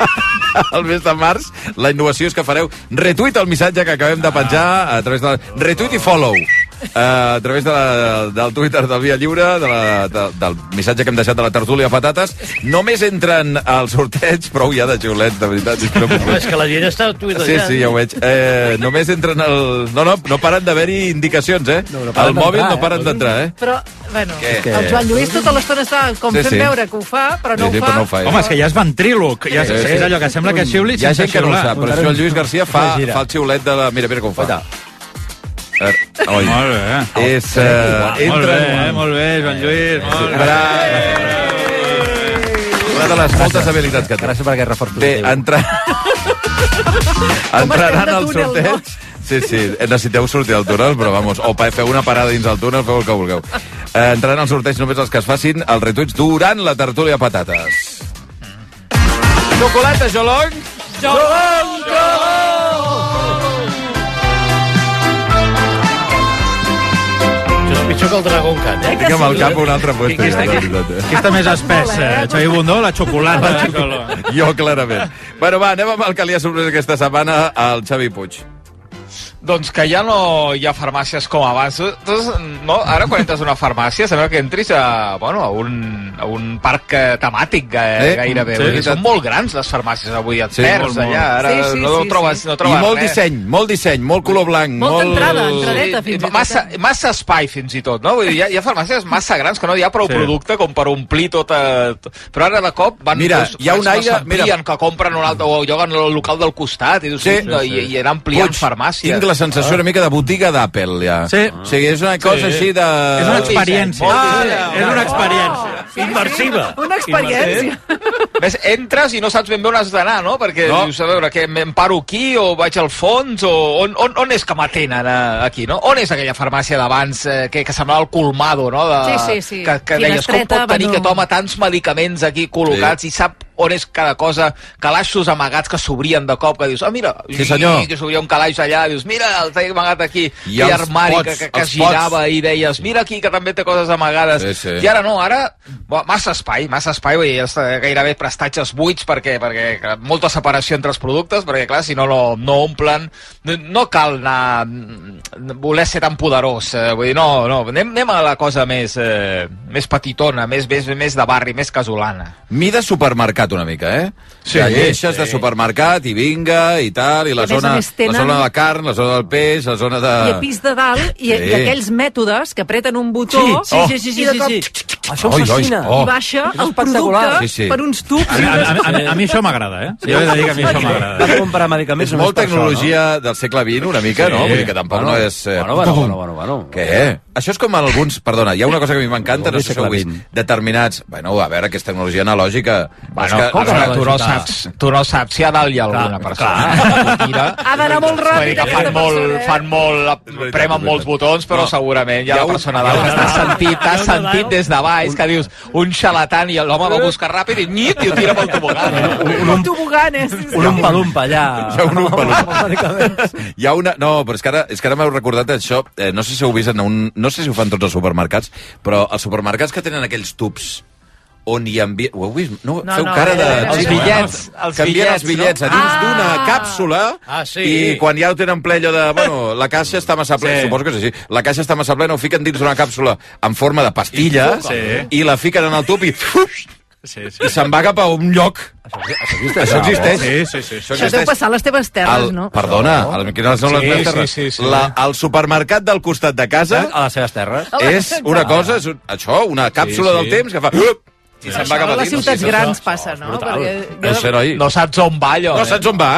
*laughs* el mes de març, la innovació és que fareu retuit el missatge que acabem de penjar a través de... Retuit i follow. Uh, a través de la, del Twitter del Via Lliure, de la, de, del missatge que hem deixat de la tertúlia Patates, només entren al sorteig, prou ja de xiulets, de veritat. és que no Home, és que la gent està tuitejant. Sí, sí, ja ho veig. Eh, només entren al... No, no, no paren d'haver-hi indicacions, eh? No, no Al mòbil no eh? paren d'entrar, eh? Però, bueno, Què? el Joan Lluís tota l'estona està com Sí, fent sí. veure que ho fa, però no Sí, sí, ho però fa. no ho fa. Home, és que ja és ventríloc. Ja Sí, sí. és allò que sembla que xiuli Hi ha gent que no ho sap, però això el Lluís Garcia fa, fa el xiulet de la... Mira, mira com fa. Eh, oi. Molt bé. És... Eh, Molt entra... bé, molt bé, Joan Lluís. Molt bé. Una de les moltes habilitats que té. Gràcies per aquest reforç Bé, entra... *laughs* Entraran al sorteig... Sí, sí, necessiteu sortir del túnel, però vamos, o feu una parada dins del túnel, feu el que vulgueu. Eh, entraran al sorteig només els que es facin els retuits durant la tertúlia patates. Xocolata, Jolong! Jolong, Això pitjor que el Dragon Khan, eh? Amb el cap un altre puesto. Ja, està, la qui, veritat, eh? qui està més espès? Eh? Xavi Bundó, la xocolata. Jo, clarament. Bueno, va, anem amb el que li ha sorprès aquesta setmana al Xavi Puig. Doncs que ja no hi ha farmàcies com abans. Entonces, no, ara quan entres a una farmàcia sembla que entris a, bueno, a, un, a un parc eh, temàtic eh, Eh? gairebé. Sí, Sí, dir, són molt grans les farmàcies avui, et Sí, sí, perds molt, allà. Ara Sí, sí, no, sí, trobes, no I trobes molt res. disseny, molt disseny, molt color blanc, Molta molt... entrada, entradeta, fins i tot. Massa, massa espai, fins i tot, no? Vull dir, hi ha, hi ha farmàcies massa grans que no hi ha prou Sí. sí. producte com per omplir tota... Però ara de cop van... Mira, doncs, hi ha un no aire- mira. que compren un altre, o lloguen el local del costat, i, dius, Sí. sí, i, i anar ampliant Puig, farmàcies. Tinc la sensació una mica de botiga d'Apple, ja. Sí. O sigui, és una cosa Sí. així de... És una experiència. Ah, és una experiència. Immersiva. Una experiència. Ves, entres i no saps ben bé on has d'anar, no? Perquè No. dius, a veure, que em paro aquí o vaig al fons o on, on, on és que m'atenen eh, aquí, no? On és aquella farmàcia d'abans eh, que, que semblava el colmado, no? De, Sí, sí, sí. Que, que deies, com pot tenir bueno. que toma tants medicaments aquí col·locats i sap on és cada cosa, calaixos amagats que s'obrien de cop, que dius, ah, mira, Sí, senyor. i que s'obria un calaix allà, dius, mira, el té amagat aquí, I i, armari pots, que, que, que girava i deies, mira aquí que també té coses amagades. Sí, sí. I ara no, ara massa espai, massa espai, vull dir, està gairebé prestatges buits perquè, perquè molta separació entre els productes, perquè clar, si no no, no omplen, no, no cal anar mm, voler ser tan poderós, eh, vull dir, no, no, anem, anem a la cosa més, eh, més petitona, més, més, més de barri, més casolana. Mida supermercat una mica, eh? Sí, que lleixes sí. de supermercat i vinga i tal, i la, I zona, més tenen- la zona de la carn, la zona del peix, la zona de... I a pis de dalt, i, Sí. i aquells mètodes que apreten un botó Sí, sí, sí, sí, de sí, cop sí. Això em Oi, oi, oh. i baixa el producte Sí, sí. per uns tubs. A, a, a, a, a mi això m'agrada, eh? Sí, jo he de dir que a mi això m'agrada. Vas comprar medicaments És molt per això, tecnologia del segle XX, una mica, Sí. no? Vull dir que tampoc Bueno, no és... Eh, bueno, bueno, bueno, bueno, bueno. Què? Això és com alguns... Perdona, hi ha una cosa que a mi m'encanta, no sé si ho vist. Determinats... Bueno, a veure, que és tecnologia analògica. Bueno, és que, com que tu no saps, tu no saps si a dalt hi ha alguna persona. Clar. Ha d'anar molt ràpid. que fan aquesta molt, eh? fan molt, premen molts botons, però No. segurament hi ha Hi ha la persona ha dalt. T'has sentit, t'has sentit des de baix, que dius, un xalatan i l'home va buscar ràpid i nyit i ho tira pel tobogan. Un, un toboganes. Un umpa-lumpa allà. Hi ha un umpa-lumpa. Hi ha una... No, però és que ara, és que ara m'heu recordat això. Eh, no sé si heu vist en un... No sé si ho fan tots els supermercats, però els supermercats que tenen aquells tubs on hi envien... Ho heu vist? No, No, feu no, cara de... eh, Els xino, bitllets, eh? els que envien els bitllets, bitllets a no? dins Ah! d'una càpsula Ah, sí. i quan ja ho tenen ple allò de... Bueno, la caixa està massa plena, Sí. suposo que és així. La caixa està massa plena, ho fiquen dins d'una càpsula en forma de pastilla Sí. i la fiquen en el tub i... Sí, sí. i se'n va cap a un lloc. Això existeix. Sí, sí, sí. Això Això deu passar a les teves terres, el, no? Perdona, el, quines són les Sí, meves sí, terres? sí, sí. La, el supermercat del costat de casa A les seves terres. és una cosa, és un, això, una càpsula sí. del temps que fa... I se'n va cap A a les dins. ciutats Sí, grans passa, no? brutal. Perquè noi. No saps on va allò. No eh? saps on va.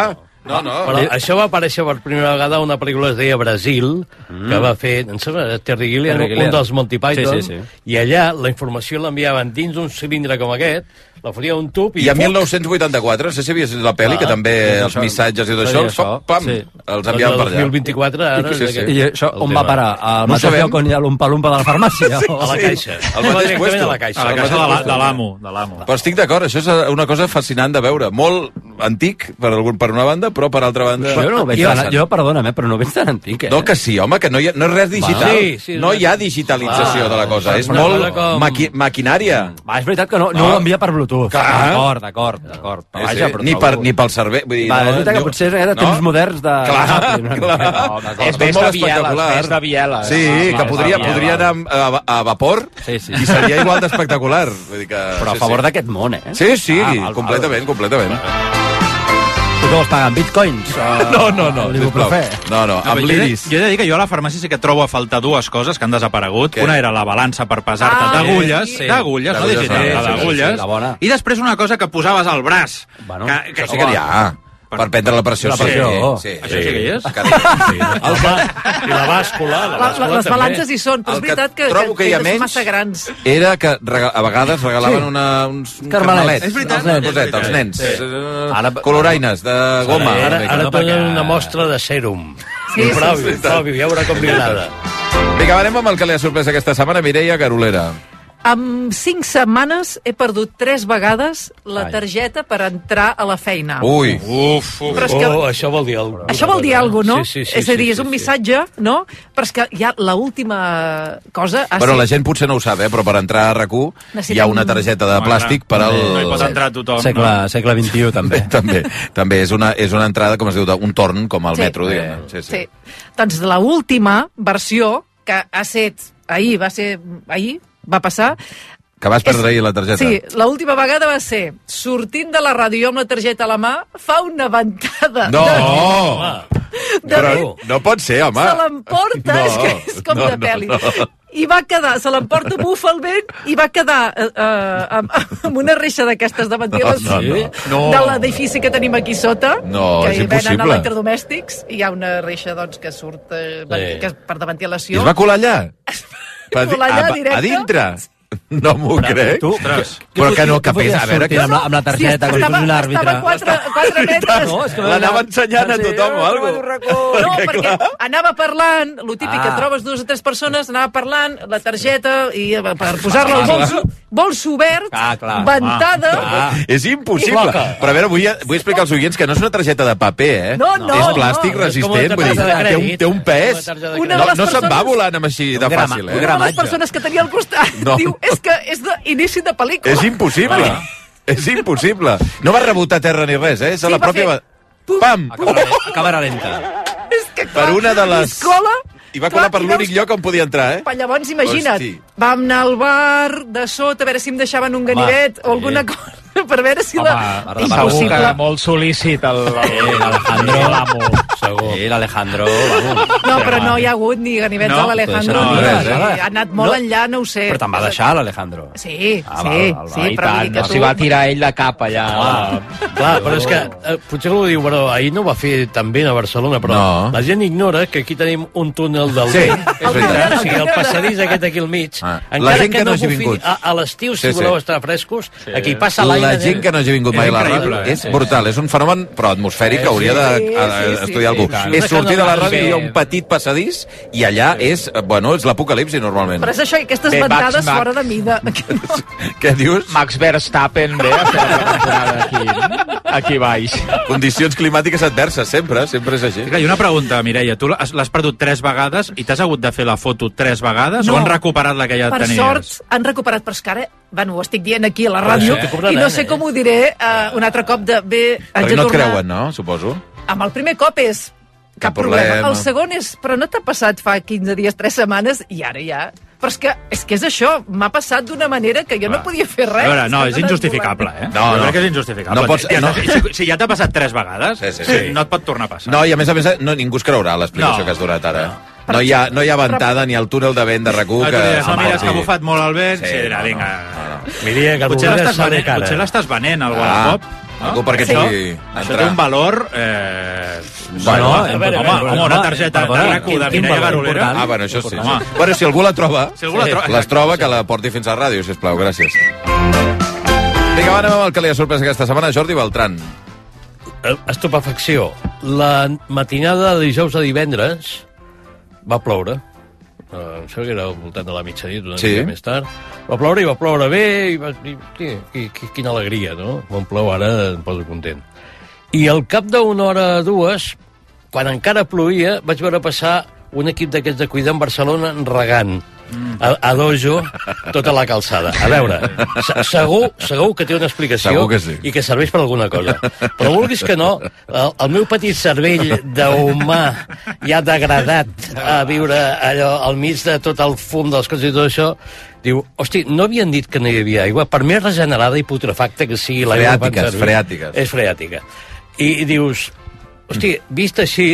No, no. Però això va aparèixer per primera vegada a una pel·lícula que es deia Brasil, mm. que va fer, em sembla, Terry Gilliam, Terry Gilliam. un dels Monty Python, Sí, sí, sí. i allà la informació l'enviaven dins d'un cilindre com aquest, la faria un tub i... I a fuc, 1984, no sé si havies la pel·li, Clar, que també és els això. missatges i tot això, això, pam, sí. els enviaven per el allà. 2024, ara... I, sí, sí. aquest- I això el on tema. va parar? Al No mateix sabem. lloc on hi ha l'umpa-lumpa de la farmàcia? A la caixa. El mateix directament puesto. a la caixa. A la caixa. De l'amo. Però estic d'acord, això és una cosa fascinant de veure. Molt antic, per, algun, per una banda, però per altra banda... Jo no ho veig Jo- tan, jo, perdona'm, eh, però no ho veig tan antic, eh? No, que sí, home, que no, hi ha, no és res digital. Sí, sí, no és hi ha digitalització Ah, de la cosa. És molt com- maqui maquinària. Va, és veritat que no, no Ah. ho envia per Bluetooth. D'acord, d'acord, d'acord. Sí, vaja, sí. Ni, per, ni pel cervell. Vull dir, Va, no, és veritat que potser és de temps moderns de... Clar, clar. No. És més molt de espectacular. més de bieles. Sí, Ah, que podria, podria anar a, a, vapor Sí, sí. i seria igual d'espectacular. Vull dir que... Però a favor d'aquest món, eh? Sí, sí, Ah, completament, completament. Tu què vols pagar, amb bitcoins? No, no, no, sisplau. l'ibuprofè? No, no, No, amb però jo, he de- l'iris. jo he de dir que jo a la farmàcia sí que trobo a faltar dues coses que han desaparegut. Què? Una era la balança per pesar-te Ah, d'agulles, sí. d'agulles, no D'agulles, digital, sí, la sí, sí, d'agulles. sí, la bona. I després una cosa que posaves al braç. Bueno, que, que, Això sí que n'hi ha. Per prendre la pressió. La sí, pressió. Sí, sí, Això sí que hi és? Dia. El ba... I la bàscula, la La, bàscula la, les balances hi són, però El és veritat que que, trobo que hi ha menys- massa grans. Era que a vegades regalaven Sí. una, uns un Carmelets. És veritat. Una És coseta, veritat. els nens. Sí. Eh, Ara- Coloraines, de goma. Ara, ara donen perquè- una mostra de sèrum. Sí, sí, provi, sí, sí. provi, ja veurà com li agrada. Vinga, anem amb el que li ha sorprès aquesta setmana, Mireia Garolera. En cinc setmanes he perdut tres vegades la Ai. targeta per entrar a la feina. Ui. Uf, uf. Però és que- Oh, això vol dir alguna cosa. Això vol dir alguna cosa, no? Sí, sí, sí, és a dir, sí, és un sí, missatge, no? Però és que ja l'última cosa... Ha Bueno, set- la gent potser no ho sap, eh? però per entrar a RAC1 hi ha una targeta de plàstic per al... No hi pot entrar tothom. Segle, no? segle XXI, *laughs* també. també, també és una, és una entrada, com es diu, un torn, com al Sí. metro, diguem. Sí, sí. Sí. Doncs la última versió, que ha set ahir, va ser ahir, va passar... Que vas perdre ahir la targeta. Sí, l'última vegada va ser sortint de la ràdio amb la targeta a la mà, fa una ventada. No! De, de Però no pot ser, home. se l'emporta, No, és que és com no, de no, pel·li. no. I va quedar, se l'emporta, bufa el vent, i va quedar eh, eh, amb, amb una reixa d'aquestes de ventilació No, no, no. de l'edifici que tenim aquí sota, No, que és hi venen electrodomèstics, i hi ha una reixa doncs, que surt eh, Sí. que és per de I es va colar allà? Allà, a, directe? a dintre? No m'ho crec. Tu, Ostres. Però que no, que pesa, a veure... Que... amb la, amb la targeta, com si fos un àrbitre. Estava a 4, 4 metres. No, és que L'anava ensenyant a tothom o alguna No, *laughs* perquè anava parlant, lo típic que Ah. trobes dues o tres persones, anava parlant, la targeta, i eh, per posar-la al Ah, bolso, bolso obert, Ah, clar. ventada... Ah. És impossible. Però a veure, vull, vull explicar als oients que no és una targeta de paper, eh? No, no, És no. plàstic com una resistent, vull dir, té un, té un pes. Com una No, no se'n va volant amb així de fàcil, eh? Una de les persones que tenia al costat No. diu, és que és d'inici de pel·lícula. És impossible. És impossible. No va rebotar a terra ni res, eh? És a Sí, la pròpia... fer- Pam! Càmera lenta. És que, Per una de les... I cola... I va colar per clar, l'únic lloc on podia entrar, eh? Pa, llavors, imagina't, Hosti. vam anar al bar de sota a veure si em deixaven un ganivet o alguna cosa *laughs* per veure si la... Home, Segur que molt sol·lícit el, el, l'Alejandro. l'amo. Segur. Sí, l'Alejandro, vamos. No, però no hi ha hagut ni ganivets No, de l'Alejandro. no, ni res, res? Ha anat molt No. enllà, no ho sé. Però te'n va deixar, l'Alejandro. Sí, Ah, sí, val, val, sí, però vull tant, dir que no tu... s'hi va tirar ell de cap allà. Ah, Clar, però és que eh, potser algú diu, però ahir no ho va fer tan bé a Barcelona, però No. la gent ignora que aquí tenim un túnel del Sí, és veritat. O sigui, el passadís aquest aquí al mig, Ah, encara la gent que, que no no hagi vingut. a, a l'estiu, si Sí, sí. voleu estar frescos, aquí passa l'aire... La gent que no hagi vingut mai a la ràdio eh? és brutal. És un fenomen, però atmosfèric, que hauria d'estudiar algú. És sortir de la ràdio i hi ha Bé. un petit passadís i allà és, bueno, és l'apocalipsi normalment. Però és això, i aquestes Bé, ventades Max. fora de mida. *laughs* Què dius? Max Verstappen ve a fer la temporada aquí, aquí baix. Condicions climàtiques adverses, sempre, sempre és així. I una pregunta, Mireia. Tu l'has perdut tres vegades i t'has hagut de fer la foto tres vegades No. o han recuperat la que ja per tenies? sort, han recuperat, però és que ara, bueno, ho estic dient aquí a la ràdio, cobraran, i no sé eh? com ho diré uh, un altre cop de... Bé, haig Perquè de no et tornar... creuen, no? Suposo. Amb el primer cop és cap, Cap problema. problema. El segon és, però no t'ha passat fa 15 dies, 3 setmanes, i ara ja... Però és que és, que és això, m'ha passat d'una manera que jo no podia fer res. A veure, no, és injustificable, eh? No, jo no. crec que és injustificable. No pots- no. Si, si ja t'ha passat tres vegades, Sí, sí, sí. no et pot tornar a passar. No, i a més a més, no, ningú es creurà l'explicació No. que has donat ara. No hi, ha, no hi ha ventada ni al túnel de vent de rac No, que... no, mira, és que ha Sí. bufat molt el vent. Sí, Sí, no, vinga. no, no, Miria, que Potser l'estàs venent, cara. potser l'estàs venent al Ah. Wallapop. Algú perquè Això- pugui Això entrar. té un valor... Eh, Bueno, bueno, veure, home, veure, home, una targeta de perdona, RAC1 quin- de Mireia valor Garolera... Ah, bueno, això sí. Sí. Bueno, si algú la troba, Si algú la troba, les troba, que la porti fins a la ràdio, sisplau, gràcies. Vinga, va, anem amb el que li ha sorprès aquesta setmana, Jordi Beltran. Eh, Estupefacció. La matinada de dijous a divendres va ploure. Uh, em sembla que era al voltant de la mitjanit, una Sí. mica més tard. Va ploure i va ploure bé, i, va, i, i, i, i quina alegria, no? Quan plou ara em poso content. I al cap d'una hora o dues, quan encara plovia, vaig veure passar un equip d'aquests de cuidar en Barcelona regant a, a dojo tota la calçada. A veure, se- segur, segur que té una explicació que sí. i que serveix per alguna cosa. Però vulguis que no, el, el meu petit cervell d'humà ja degradat a viure allò al mig de tot el fum dels cotxes i tot això, diu, hosti, no havien dit que no hi havia aigua? Per més regenerada i putrefacta que sigui l'aigua Freàtiques, freàtiques. És freàtica. I, i dius, hosti, vist així,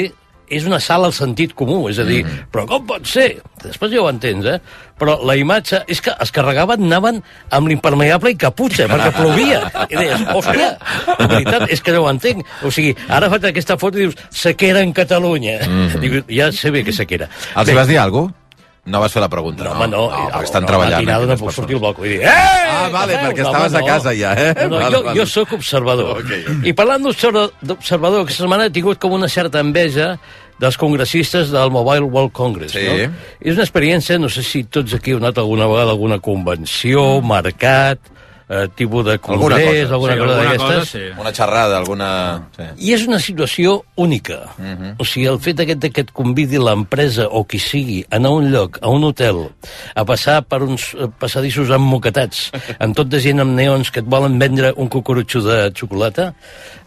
és una sala al sentit comú, és a dir, mm. però com pot ser? Després ja ho entens, eh? Però la imatge és que es carregaven, anaven amb l'impermeable i caputxa, perquè plovia. I deies, hòstia, la veritat és que no ho entenc. O sigui, ara faig aquesta foto i dius, sequera en Catalunya. Mm. Diu, ja sé bé que sequera. Els hi vas dir alguna cosa? No vas fer la pregunta, No, home, no. no perquè estan no, treballant. Matinada no aquestes puc sortir al balcó i dir... Eh! Ah, vale, Agafeu! perquè No, estaves home, a casa ja, eh? No, no, Vale, jo, vale. jo sóc observador. Ok, I parlant d'observa- d'observador, aquesta setmana he tingut com una certa enveja dels congressistes del Mobile World Congress. Sí. No? És una experiència, no sé si tots aquí heu anat alguna vegada a alguna convenció, mercat, eh, tipus de Alguna congrés, cosa. alguna Sí, cosa alguna d'aquestes. cosa, sí. Una xerrada, alguna... Sí. I és una situació única. Uh Mhm. -huh. O sigui, el fet aquest que et convidi l'empresa o qui sigui a anar a un lloc, a un hotel, a passar per uns eh, passadissos emmoquetats, *laughs* amb tot de gent amb neons que et volen vendre un cucurutxo de xocolata,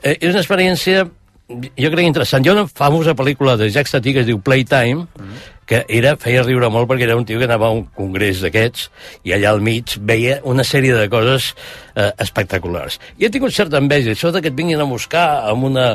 eh, és una experiència jo crec interessant. Hi ha una famosa pel·lícula de Jacques Tati que es diu Playtime, que era, feia riure molt perquè era un tio que anava a un congrés d'aquests i allà al mig veia una sèrie de coses eh, espectaculars. I he tingut certa enveja, això de que et vinguin a buscar amb una,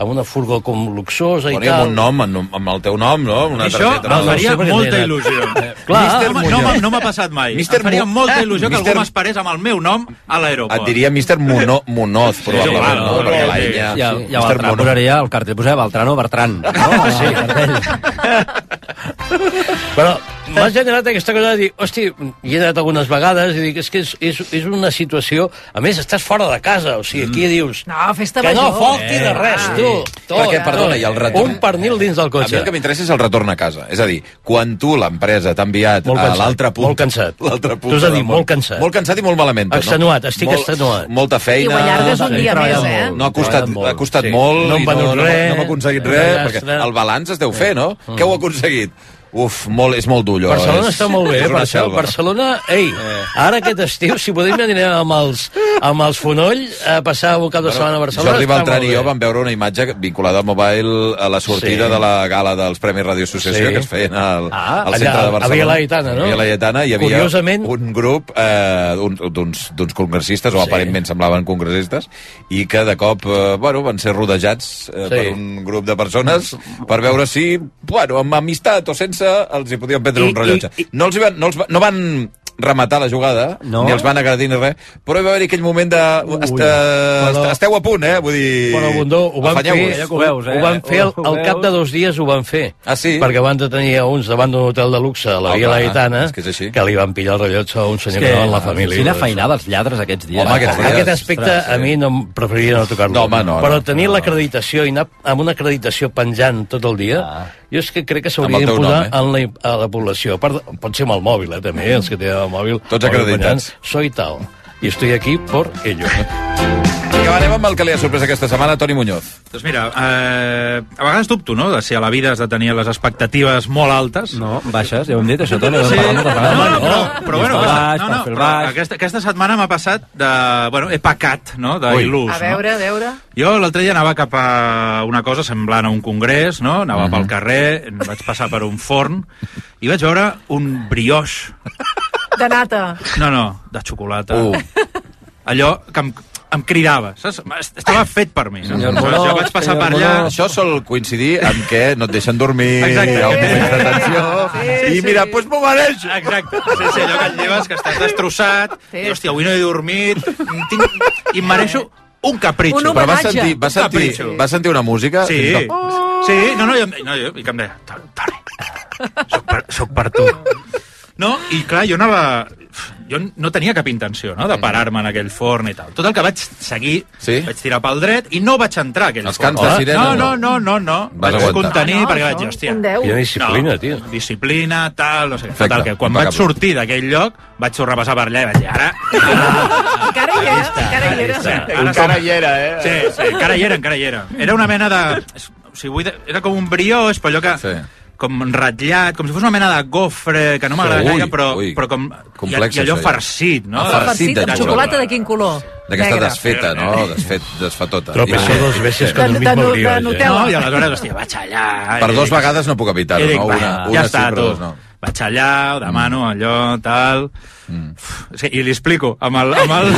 amb una furgó com luxosa i Bueno, i tal. amb un nom, amb, amb el teu nom, no? Una Això targeta. em faria què molta il·lusió. *laughs* Clar, Mister no, m'ha- no m'ha passat mai. Mister em faria molta il·lusió que Mister- algú m'esperés amb el meu nom a l'aeroport. Et diria Mr. Mono, Monoz, probablement, clar, no? no, Perquè no, la sí. Ja, Mr. ja Beltrán Mono. posaria el cartell, posava Beltrán o Bertran. No? *laughs* Sí. *laughs* *laughs* Però m'ha generat aquesta cosa de dir, hosti, hi he anat algunes vegades i dic, és que és, és, és una situació... A més, estàs fora de casa, o sigui, aquí dius... No, festa Que no major. falti de res, tu. Tot, Perquè, perdona, i el retorn- Un pernil dins del A mi cotxe. el que m'interessa és el retorn a casa. És a dir, quan tu, l'empresa, t'ha enviat Molt a cansat, l'altre punt... molt cansat. *laughs* L'altre punt Tu has de dir, molt cansat. Molt cansat i molt malament. tot, Extenuat, no? estic molt, extenuat. Molta feina. I ho allargues un Sí. dia més, eh? No ha costat, molt, ha costat sí. molt No hem i venut no, no, res. no hem aconseguit res, desastre. perquè el balanç es deu fer, no? Què heu aconseguit? Uf, molt, és molt dur, allò. Barcelona és, està molt bé, eh, per això. selva. Barcelona, ei, ara aquest estiu, si podem anirem amb els, amb els Fonoll a passar un cap de setmana a Barcelona. Jordi Beltran i jo vam veure una imatge vinculada al mobile a la sortida Sí. de la gala dels Premis Radio Associació Sí. que es feien al, Ah, al allà, centre de a Barcelona. Via Laietana, no? A Via Laietana hi havia Curiosament- un grup eh, un- d'uns d'uns congressistes, o Sí. aparentment semblaven congressistes, i que de cop eh, bueno, van ser rodejats eh, Sí. per un grup de persones per veure si, bueno, amb amistat o sense, els hi podien prendre I- un rellotge. i- No, els van, no, els va, no van rematar la jugada, No? ni els van agredir ni res, però hi va haver aquell moment de... Est, però- esteu a punt, eh? Vull dir... Però, Bundó, ho van fer, que ho veus, eh? ho van fer al, Ho al cap de dos dies, ho van fer. Ah, sí? Perquè van detenir a uns davant d'un hotel de luxe a la Oh, Via és que és així. que li van pillar el rellotge a un senyor que que, amb la família. Quina i feinada els lladres aquests dies. Home, aquests dies. Aquest aspecte Ostres, a mi no preferiria no tocar-lo. No, home, no, Però no. tenir l'acreditació i anar amb una acreditació penjant tot el dia, Ah. Jo és que crec que s'hauria d'imposar nom, en la, a la població. A part, pot ser amb el mòbil, eh, també, els que tenen el mòbil. Tots acreditats. Soy tal. Y estoy aquí por ello. *laughs* Anem amb el que li ha sorprès aquesta setmana, Toni Muñoz. Doncs mira, eh, a vegades dubto, no?, de si a la vida has de tenir les expectatives molt altes. No, baixes, ja ho hem dit, això, Toni. Sí, no, no, però, però bueno, baix, no, no, però aquesta, aquesta setmana m'ha passat de... Bueno, he pecat, no?, Ui. d'il·lús, A veure, a veure... no? Jo l'altre dia anava cap a una cosa semblant a un congrés, no? Anava pel carrer, vaig passar per un forn i vaig veure un brioix. De nata. No, no, de xocolata. Uh. Allò que em, em cridava, saps? Estava fet per mi. No? Senyor Aleshores, Monó, jo vaig passar senyor per allà... Monó. Això sol coincidir amb que no et deixen dormir, Exacte. hi ha un moment de tensió, Sí, i mira, doncs pues m'ho mereixo. Exacte. Sí, sí, allò que et lleves, que estàs destrossat, Sí. i, hòstia, avui no he dormit, tinc... i em mereixo un capritxo. Un Però vas homenatge. sentir, vas, Un sentir, capritxo. vas sentir una música? Sí, No. sí, no, no, jo, no, jo, i que em deia, Toni, soc per, soc per tu. No, i clar, jo anava... Jo no tenia cap intenció, no?, de parar-me en aquell forn i tal. Tot el que vaig seguir, Sí? vaig tirar pel dret i no vaig entrar a aquell Els forn. cants de sirena, no, no? no, no, no, no. Vas vaig aguantar. contenir Ah, no, perquè vaig dir, hòstia... un deu. Quina disciplina, no, tio. Disciplina, tal, no sé què. Perfecte, Total, que quan impecable. vaig sortir d'aquell lloc, vaig tornar a passar per allà i vaig dir, ara... Encara hi era, encara hi era. Ara Encara som- hi era, eh? Sí, sí, encara hi era, encara hi era. Era una mena de... O sigui, vull era com un brioix, però allò que... Sí. Com ratllat, com si fos una mena de gofre, que no m'agrada gaire, però, ui. però com... Complex, I, i allò això, ja. farcit, no? Ah, Farcit farcit de amb xocolata. de quin color? D'aquesta desfeta, no? Desfet, desfatota. Tropezó I- dos veces De- con el de mismo de brioche. No, i aleshores, hòstia, vaig allà... Per dos dic- vegades no puc evitar-ho, no? va, Una, ja una sí, està, però tu. dos no. Vaig allà, ho demano, allò, tal... Mm. Sí, I li explico, amb el... Amb el...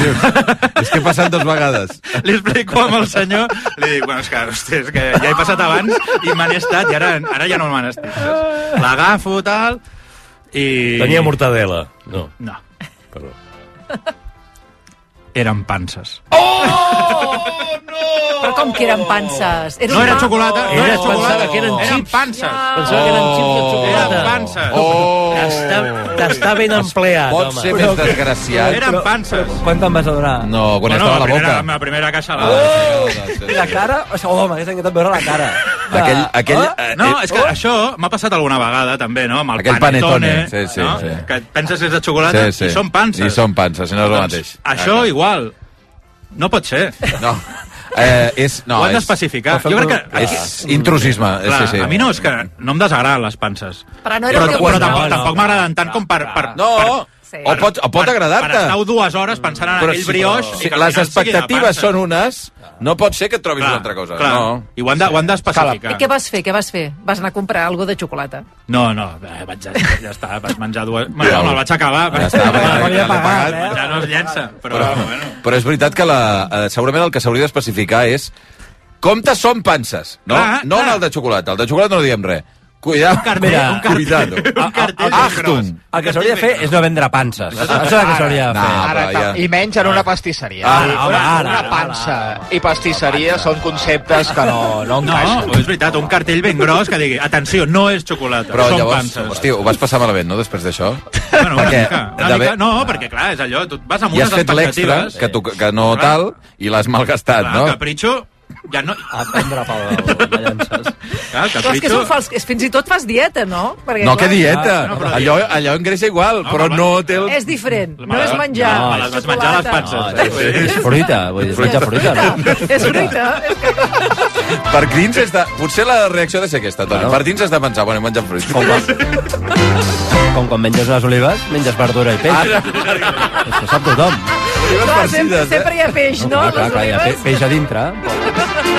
És que he passat dos vegades. *laughs* li explico amb el senyor, li dic, bueno, és que, hòstia, és que ja he passat abans i me n'he estat i ara, ara ja no me n'estic. L'agafo, tal, i... Tenia mortadela. No. No, Perdó. Eren panses. Però com que eren panses? Era No un era pa- xocolata, no era Era- xocolata, pensava que eren eren xips. panses. Pensava que eren xips de xocolata. Eren panses. Oh! T'està- T'està ben empleat, Pot home. ser més desgraciat? Eren panses. Quan te'n vas adonar? No, quan Bueno, estava a la primera, boca. la primera caixa. Ah, Oh! I la cara? O sigui, home, m'hagués encantat veure la cara. Aquell, aquell, Ah? eh, No, eh, és que això m'ha passat alguna vegada, també, no? Amb el Aquell panetone, panetone, sí, sí, no? sí. que penses que és de xocolata sí, sí. i són panses. I són panses, i no és el Doncs mateix. Això Ah, igual. No pot ser. No. Eh, és, no, Ho és, d'especificar. Jo crec que... és intrusisme. Clar, sí, sí. A mi no és que no em desagraden les panses. Però no era Però, però buscava. tampoc, tampoc m'agraden tant com per... per No, per, Sí. o pot, o pot per, per agradar-te. estar dues hores pensant en Però aquell brioix... al les expectatives són unes, no pot ser que et trobis Clar, una altra cosa. Clar. No. I ho han de- ho han I què vas fer? Què vas fer? Vas anar a comprar alguna de xocolata? No, no, eh, vaig, ja, ja està, vaig menjar dues... Bueno, no, el vaig acabar. Ja està, ja, ja, ja, pagat, pagat. Ja no es llença, però, Però, bueno. però és veritat que la, eh, segurament el que s'hauria d'especificar és compte són panses, no? Clar, no en clar. el de xocolata. El de xocolata no diem res. Cuidado. Un cartell, un cartell, Cuidado. un cartell Achtung. El que s'hauria de fer és no vendre panses. Això és el que s'hauria de No, fer. Ara, ja- I menys en una pastisseria. Ara, una, home, ara, una ara, pansa i pastisseria són conceptes que no, no No, encaixen. és veritat, un cartell ben gros que digui atenció, no és xocolata, Però són llavors, panses. hosti, ho vas passar malament, no, després d'això? Bueno, una Perquè mica, una mica, no, perquè clar, és allò, tu vas amb I has unes fet l'extra, expectatives... que, tu, que no tal, i l'has malgastat, Clar, no? Capritxo, ja no... A prendre pel de llances. Clar, Però és que són fals, és, fins i tot fas dieta, no? Perquè, No, clar, que dieta. no, però allò, allò engreixa igual, No, però però- no té el... És diferent, no les- és menjar. No, me les vaig menjar a les xocolata. panses. No, és, és *laughs* fruita, vull dir, és menjar fruita, no? És fruita. És que... Per dins és de... Potser la reacció ha de ser aquesta, Toni. Bueno. Per dins has de pensar, bueno, he menjat fruit. Com, com quan menges unes olives, menges verdura i peix. Això sap tothom. Clar, sempre, sempre hi ha peix, no? Ah, clar, Les clar, hi ha pe peix a dintre.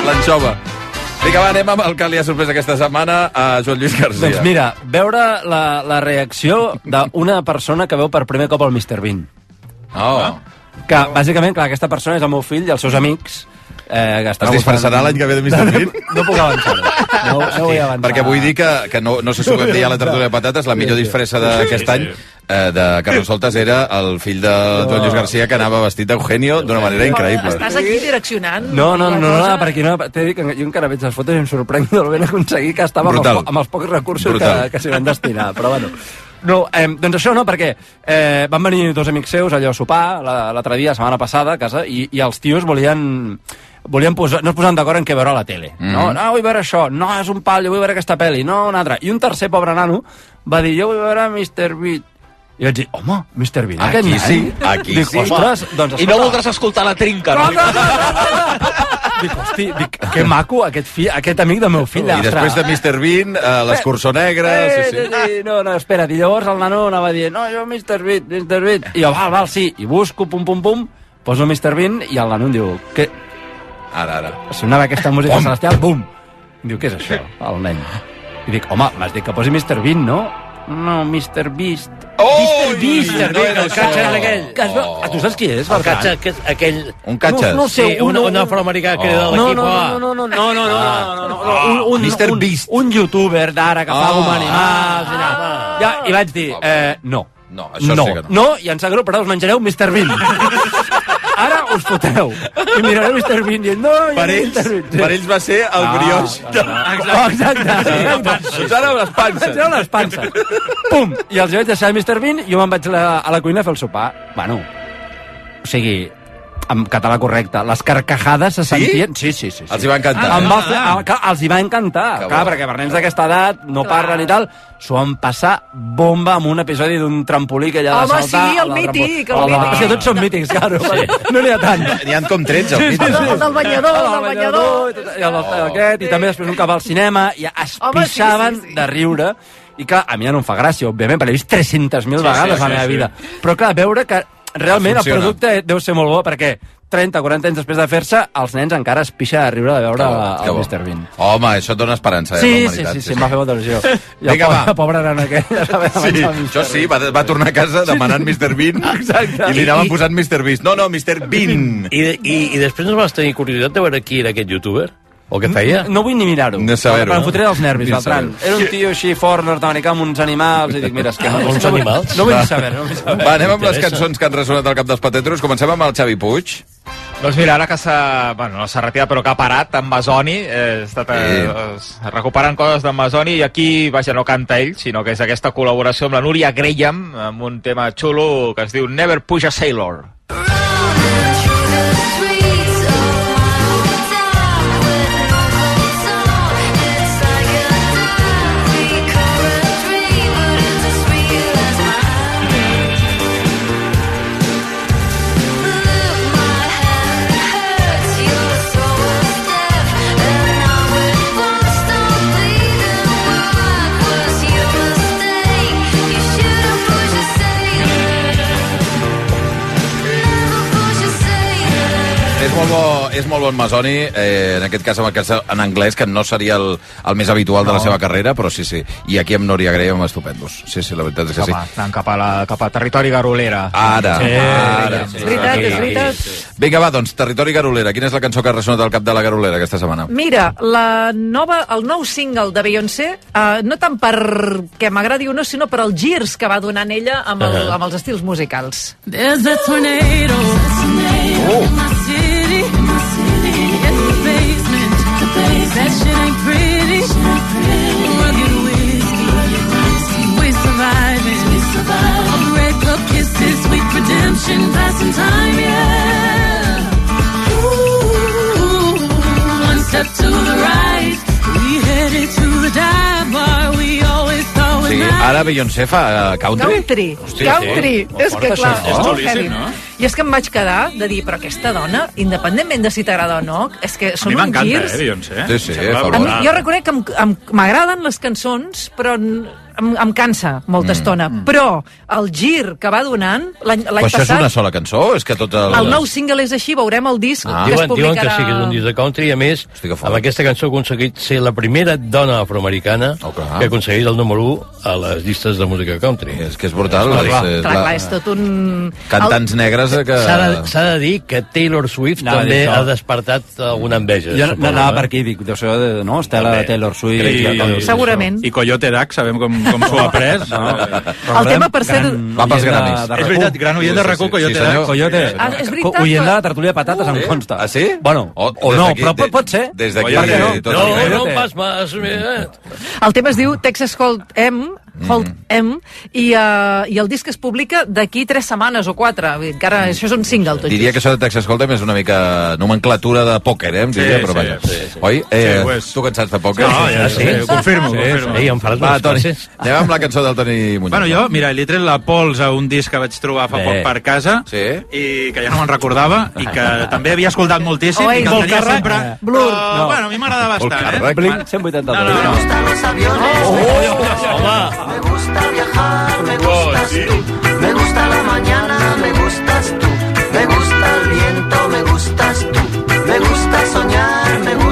L'anxova. Vinga, va, anem amb el que li ha sorprès aquesta setmana a Joan Lluís García. Doncs mira, veure la, la reacció d'una persona que veu per primer cop el Mr. Bean. Oh. Que, bàsicament, clar, aquesta persona és el meu fill i els seus amics. Eh, que Es disfressarà l'any que ve de Mr. Bean? *laughs* No puc avançar-ho. No, no vull avançar. Perquè vull dir que, que no, no sé si ho vam dir a la tertúlia de patates, la millor disfressa d'aquest any eh, de Carlos Soltes era el fill de Joan Lluís García que anava vestit d'Eugenio d'una manera increïble. Estàs aquí direccionant. No, no, no, no, no perquè no, t'he dit que jo encara veig les fotos i em sorprenc del ben aconseguit que estava amb els, amb els pocs recursos que, Brutal. que s'hi van destinar, però bueno. No, eh, doncs això no, perquè eh, van venir dos amics seus allò a sopar la- l'altre dia, la setmana passada, a casa, i, i els tios volien volien posar, no es posaven d'acord en què veure a la tele. Mm -hmm. no? no, vull veure això, no, és un pal, jo vull veure aquesta pel·li, no, una altra. I un tercer pobre nano va dir, jo vull veure Mr. Beat. I vaig dir, home, Mr. Bean, Aquí nen? sí, aquí Dic, sí. Ostres, doncs I no escolta, voldràs escoltar la trinca, no? *laughs* Dic, hosti, dic, que maco aquest, fill, aquest amic del meu fill. I després de Mr. Bean, eh, l'escurçó negre... Eh, Sí, sí. No, no, espera, i llavors el nano anava dient, no, jo Mr. Beat, Mr. Beat, i jo, val, val, sí, i busco, pum, pum, pum, poso Mr. Bean, i el nano em diu, què? Ara, ara. Sonava aquesta música Bum. celestial, bum! Em diu, què és això, el nen? I dic, home, m'has dit que posi Mr. Bean, no? No, Mr. Beast. Oh, Mr. Beast, no Bean, era el catxa això. aquell. Que es veu... Ah, tu saps qui és, El catxa, aquest, aquell... Un catxes? No, no sé, Sí, un, un afroamericà que era de No, l'equip no, A. no, no, no, no, no, no, no, no, no, no, un, un, Mr. un, Beast. un youtuber d'ara que fa Ah. com animals i tal. Ja, I vaig dir, eh, no. No, això no, sí que no. no, i ens agrupar us menjareu Mr. Bean. *laughs* Ara us foteu. I miraré Mr. Bean dient, no, Per ells, Mr. Per ells va ser el Ah, brioix. De... *laughs* Oh, exacte. exacte. Doncs ara les panses. Vaig les panses. Pum! I els vaig deixar a Mr. Bean i jo me'n vaig a la, a la cuina a fer el sopar. Bueno, o sigui, en català correcte, les carcajades se sentien... Sí, sí, sí. sí. Els hi va encantar. Em eh? va fer, ah, clar, els hi va encantar, Que clar, bo. perquè per nens d'aquesta edat no parlen i tal, s'ho van passar bomba amb un episodi d'un trampolí que ella ha de Home, saltar. sí, el mític, el Home, mític. Que tots són mítics, claro. No n'hi ha tant. N'hi ha com 13, al mig. El del banyador, el del banyador. i el, el, aquest, i també després un cap al cinema, i es Home, sí, pixaven sí, sí. de riure. I clar, a mi ja no em fa gràcia, òbviament, perquè l'he vist 300.000 Sí, vegades sí, a la sí, meva sí. vida. Però clar, veure que realment el Funciona. producte deu ser molt bo, perquè 30, 40 anys després de fer-se, els nens encara es pixa de riure de veure Que bo, que el bo. Mr. Bean. Home, això et dona esperança, eh, Sí, la sí, humanitat. sí, sí, em va fer molta il·lusió. *laughs* I el Vinga, pobre, va. pobre nano aquell, *laughs* ja sabia Sí, això sí, va, va tornar a casa demanant Mr. Bean *laughs* Exacte. i li anaven I- posant Mr. Beast. No, no, Mr. Bean. I, i, I després no vas tenir curiositat de veure qui era aquest youtuber? O què feia? No vull ni mirar-ho. De saber-ho. Em fotré dels nervis, Ni Beltran. Era un tio així fort, nord-americà, amb uns animals, i dic, mira, és que no... Uns no vull- animals? No vull ni saber, no vull saber. Va, anem amb les cançons que han ressonat al cap dels patetros. Comencem amb el Xavi Puig. Doncs mira, ara que s'ha... Bueno, no s'ha retirat, però que ha parat amb Masoni, eh, ha estat eh, Sí. eh, recuperant coses d'en Masoni, i aquí, vaja, no canta ell, sinó que és aquesta col·laboració amb la Núria Graham, amb un tema xulo que es diu Never Push a Sailor. És molt bo, és molt bon Masoni, eh, en aquest cas amb el cas en anglès, que no seria el, el més habitual de la No. seva carrera, però sí, sí. I aquí amb Núria Graham estupendos. Sí, sí, la veritat és que sí. Anant cap a, la, cap a territori garolera. Ara, Sí, ara. sí, És veritat, Sí, és sí, veritat. sí. Vinga, va, doncs, Territori Garolera. Quina és la cançó que ha ressonat al cap de la Garolera aquesta setmana? Mira, la nova, el nou single de Beyoncé, uh, no tant per que m'agradi o no, sinó per als girs que va donant ella amb, el, amb els estils musicals. There's a tornado, in That shit ain't pretty. Rugged whiskey, we surviving. A breakup kisses, sweet redemption, passing time, yeah. Ooh, one step to the right, we headed to Sí, ara Beyoncé fa uh, country? Country, Hòstia, country. sí. És que clar, això. és molt heavy. no? I és que em vaig quedar de dir, però aquesta dona, independentment de si t'agrada o no, és que A són mi uns m'encanta, girs... eh, Beyoncé. Sí, sí, Em sembla fa A mi, jo reconec que m'agraden les cançons, però em, em cansa molta Mm. estona. Però el gir que va donant l'any Però l'any això és passat... una sola cançó? És que tot el... El nou single és així, veurem el disc Ah. que es Diuen, diuen publicarà... que sí que és un disc de country i a més amb aquesta cançó ha aconseguit ser la primera dona afroamericana Oh, clar. que aconseguís el número 1 a les llistes de música country. És que és brutal. És, clar. és, Clar, la- clar, és tot un... Cantants negres eh, que... S'ha de, s'ha de dir que Taylor Swift dir també ha despertat alguna enveja. Jo anava eh? per aquí, dic, no? Estela També. Taylor Swift... I- sí. Segurament. I Coyote Dac, sabem com, com s'ho ha pres. No? El tema, per cert... Va pels granis. És veritat, gran oient de RAC1, Coyote Sí, senyor. Dac. Coyote. Ah, és veritat Oient de la tertúlia de patates, em consta. Ah, sí? Bueno, O- o, des no, però de- pot, pot ser. des d'aquí no? tot No, no pas más. eh? El tema es diu Texas Hold M, Hold M, i, uh, i el disc es publica d'aquí tres setmanes o quatre. Vull dir, Encara, això és un single, tot Diria just. que això de Texas Hold'em és una mica nomenclatura de pòquer, eh? Em diria, Sí, però sí, vaja. sí, sí. Oi? Eh, Sí, tu que en saps de pòquer? No, ja sí? sí, ho confirmo, Sí, confirmo. Ei, em faràs Va, unes Toni, anem amb la cançó del Toni Muñoz. Bueno, jo, mira, li he tret la pols a un disc que vaig trobar fa Bé. poc per casa Sí? i que ja no me'n recordava i que també havia escoltat moltíssim Oi, i que el tenia sempre... Blur. Però, No. bueno, a mi m'agrada bastant, eh? Blink 182. No, no, no. gustan los aviones, me gusta viajar, me gustas tú. Me gusta la mañana, me gustas tú. Me gusta el viento, me gustas tú. Me gusta soñar, me gustas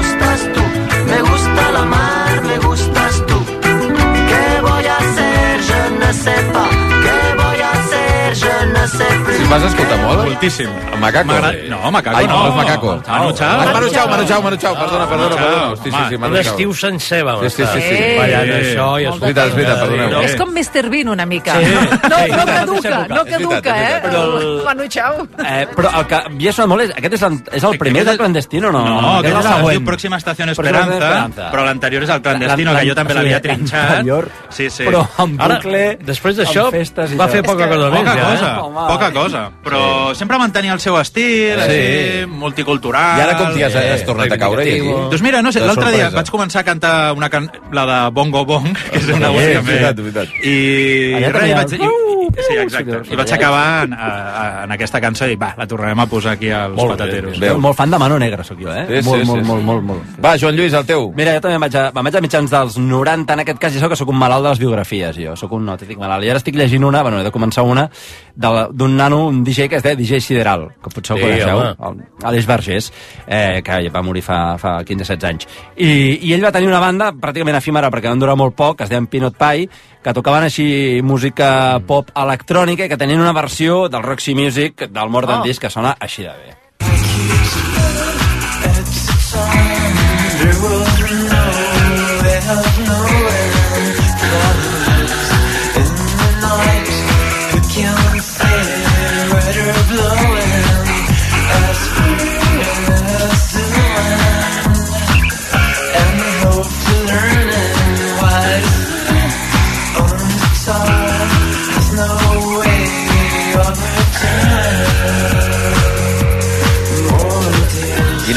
Vas escoltar molt? Moltíssim. El Macaco. No, Macaco Ai, no. no, és Macaco. Manu Chao. Ah, Manu Chao, Manu Chao, Manu Chao, perdona, perdona, perdona. Hosti, sí, sí, Manu Chao. estiu sencer vam Sí, sí, sí, sí. Eh. ballant això i És veritat, és veritat, perdoneu. És com Mr. Bean una mica. Sí. No, Sí, no caduca, no caduca, eh? Però el- Manu Chao. Eh, però el que havia sonat molt és... Aquest és, el- és el primer de clandestino, no? No, aquest és el següent. diu Pròxima Estació Esperanza, però l'anterior és el clandestino, L'an- que jo també sí, l'havia trinxat. l'anterior, Sí, sí. però Ara, bucle, després d'això, va fer poca És que- cosa més, Poca cosa, eh? Poca cosa. Però sempre mantenia el seu estil, Sí. així, multicultural. I ara com t'hi has, has tornat a caure? aquí? Doncs mira, no sé, l'altre dia vaig començar a cantar una can... la de Bongo Bong, que és una Sí, música és veritat, veritat. I, Allà res, i vaig, i, sí, exacte. sí, I vaig acabar en, a, a, en aquesta cançó i va, la tornarem a posar aquí als Molt bé, patateros. bé. Jo molt fan de Mano Negra, sóc jo, eh? Sí, sí, molt, sí, molt, sí. molt, molt, molt. Va, Joan Lluís, el teu. Mira, jo també em vaig a, vaig a mitjans dels 90, en aquest cas, ja sóc que sóc un malalt de les biografies, jo, sóc un autèntic malalt. I ara estic llegint una, bueno, he de començar una, d'un nano, un DJ que es deia DJ Sideral, que potser Sí, coneixeu, home. el- Aleix Vergés, eh, que va morir fa, fa 15-16 anys. I, I ell va tenir una banda pràcticament efímera, perquè van durar molt poc, que es deien Peanut Pie, que tocaven així música pop electrònica i que tenien una versió del Roxy Music, del More Than Oh. This, que sona així de bé.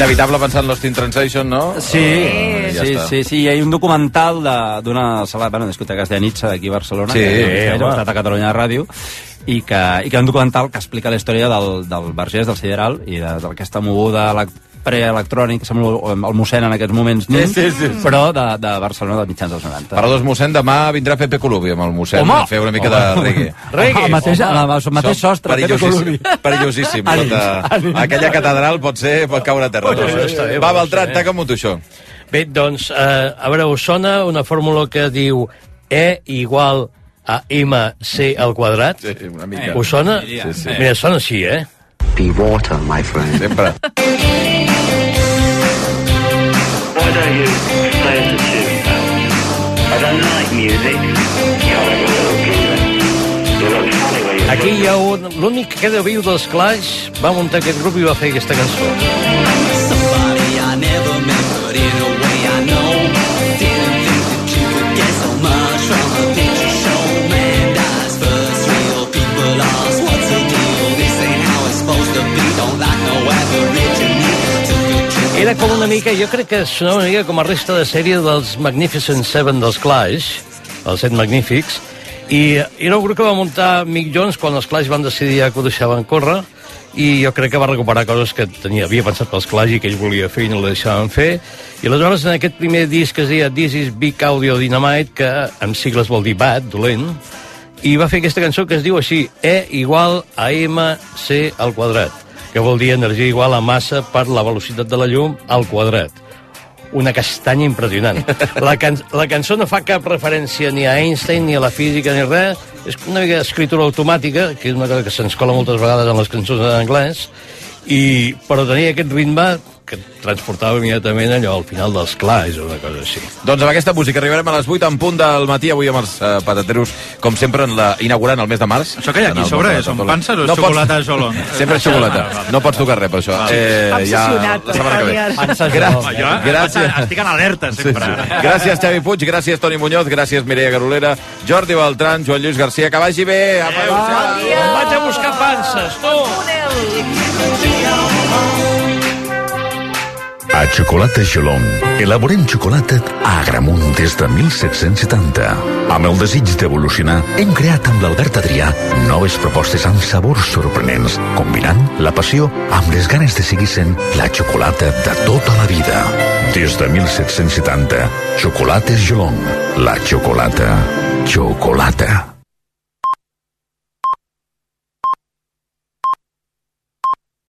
Inevitable pensar en Lost in Translation, no? Sí, Eh, ja sí, està. sí, sí, hi ha un documental de- d'una sala, bueno, discoteques de Nitsa d'aquí a Barcelona, Sí, que home. ha estat a Catalunya Ràdio, i que, i que hi ha un documental que explica la història del, del Vergés, del Sideral, i de- d'aquesta moguda elec- preelectrònica, sembla el el mossèn en aquests moments, nin, Sí, sí, sí. però de, de Barcelona de mitjans dels 90. Parla dos mossèn, demà vindrà Pepe Colubi amb el mossèn Home! a fer una mica de Home! reggae. Reggae, Al mateix- home. al mateix sostre, Pepe Colubi. perillosíssim. Ànims, ànims. aquella catedral pot ser, pot caure a terra. Això està bé, Va, Beltran, ser. taca'm tu això. Bé, doncs, eh, a veure, us sona una fórmula que diu E igual a MC al quadrat? Sí, una mica. Us sona? Sí, sí. Mira, sona així, eh? Be water, my friend. Sempre. *laughs* Why don't you play us a tune, pal? I don't like music. Aquí hi ha un... L'únic que queda viu dels Clash va muntar aquest grup i va fer aquesta cançó. Una mica, jo crec que sonava una mica com a resta de sèrie dels Magnificent Seven dels Clash, els set magnífics, i era un grup que va muntar Mick Jones quan els Clash van decidir que ho deixaven córrer, i jo crec que va recuperar coses que tenia, havia pensat pels Clash i que ell volia fer i no la deixaven fer. I aleshores en aquest primer disc que es deia This is Big Audio Dynamite, que en sigles vol dir bad, dolent, i va fer aquesta cançó que es diu així, E igual a MC al quadrat, que vol dir energia igual a massa per la velocitat de la llum al quadrat. Una castanya impressionant. *laughs* La, can la cançó no fa cap referència ni a Einstein, ni a la física, ni res. És una mica d'escriptura automàtica, que és una cosa que se'ns cola moltes vegades en les cançons en anglès, i, però tenia aquest ritme que transportava immediatament allò al final dels clars o una cosa així. Doncs amb aquesta música arribarem a les 8 en punt del matí, avui amb els uh, patateros, com sempre, en la, inaugurant el mes de març. Això que hi ha aquí sobre de són Totolo. panses o és pots- xocolata Jolon? *laughs* Sempre és xocolata. Ah. No pots tocar res, per això. Val. Eh, ja, la setmana que ve. Toni. Panses Gra- Jolon. Jo Gràcies. estic en alerta sempre. Sí, sí. Gràcies, Xavi Puig, gràcies, Toni Muñoz, gràcies, Mireia Garolera, Jordi Beltran, Joan Lluís Garcia, que vagi bé. Apa, Bon dia! Vaig a buscar panses, tu! A Xocolata Xolong elaborem xocolata a Agramunt des de 1770. Amb el desig d'evolucionar, hem creat amb l'Albert Adrià noves propostes amb sabors sorprenents, combinant la passió amb les ganes de seguir sent la xocolata de tota la vida. Des de 1770, Xocolates Xolong. La xocolata. Xocolata.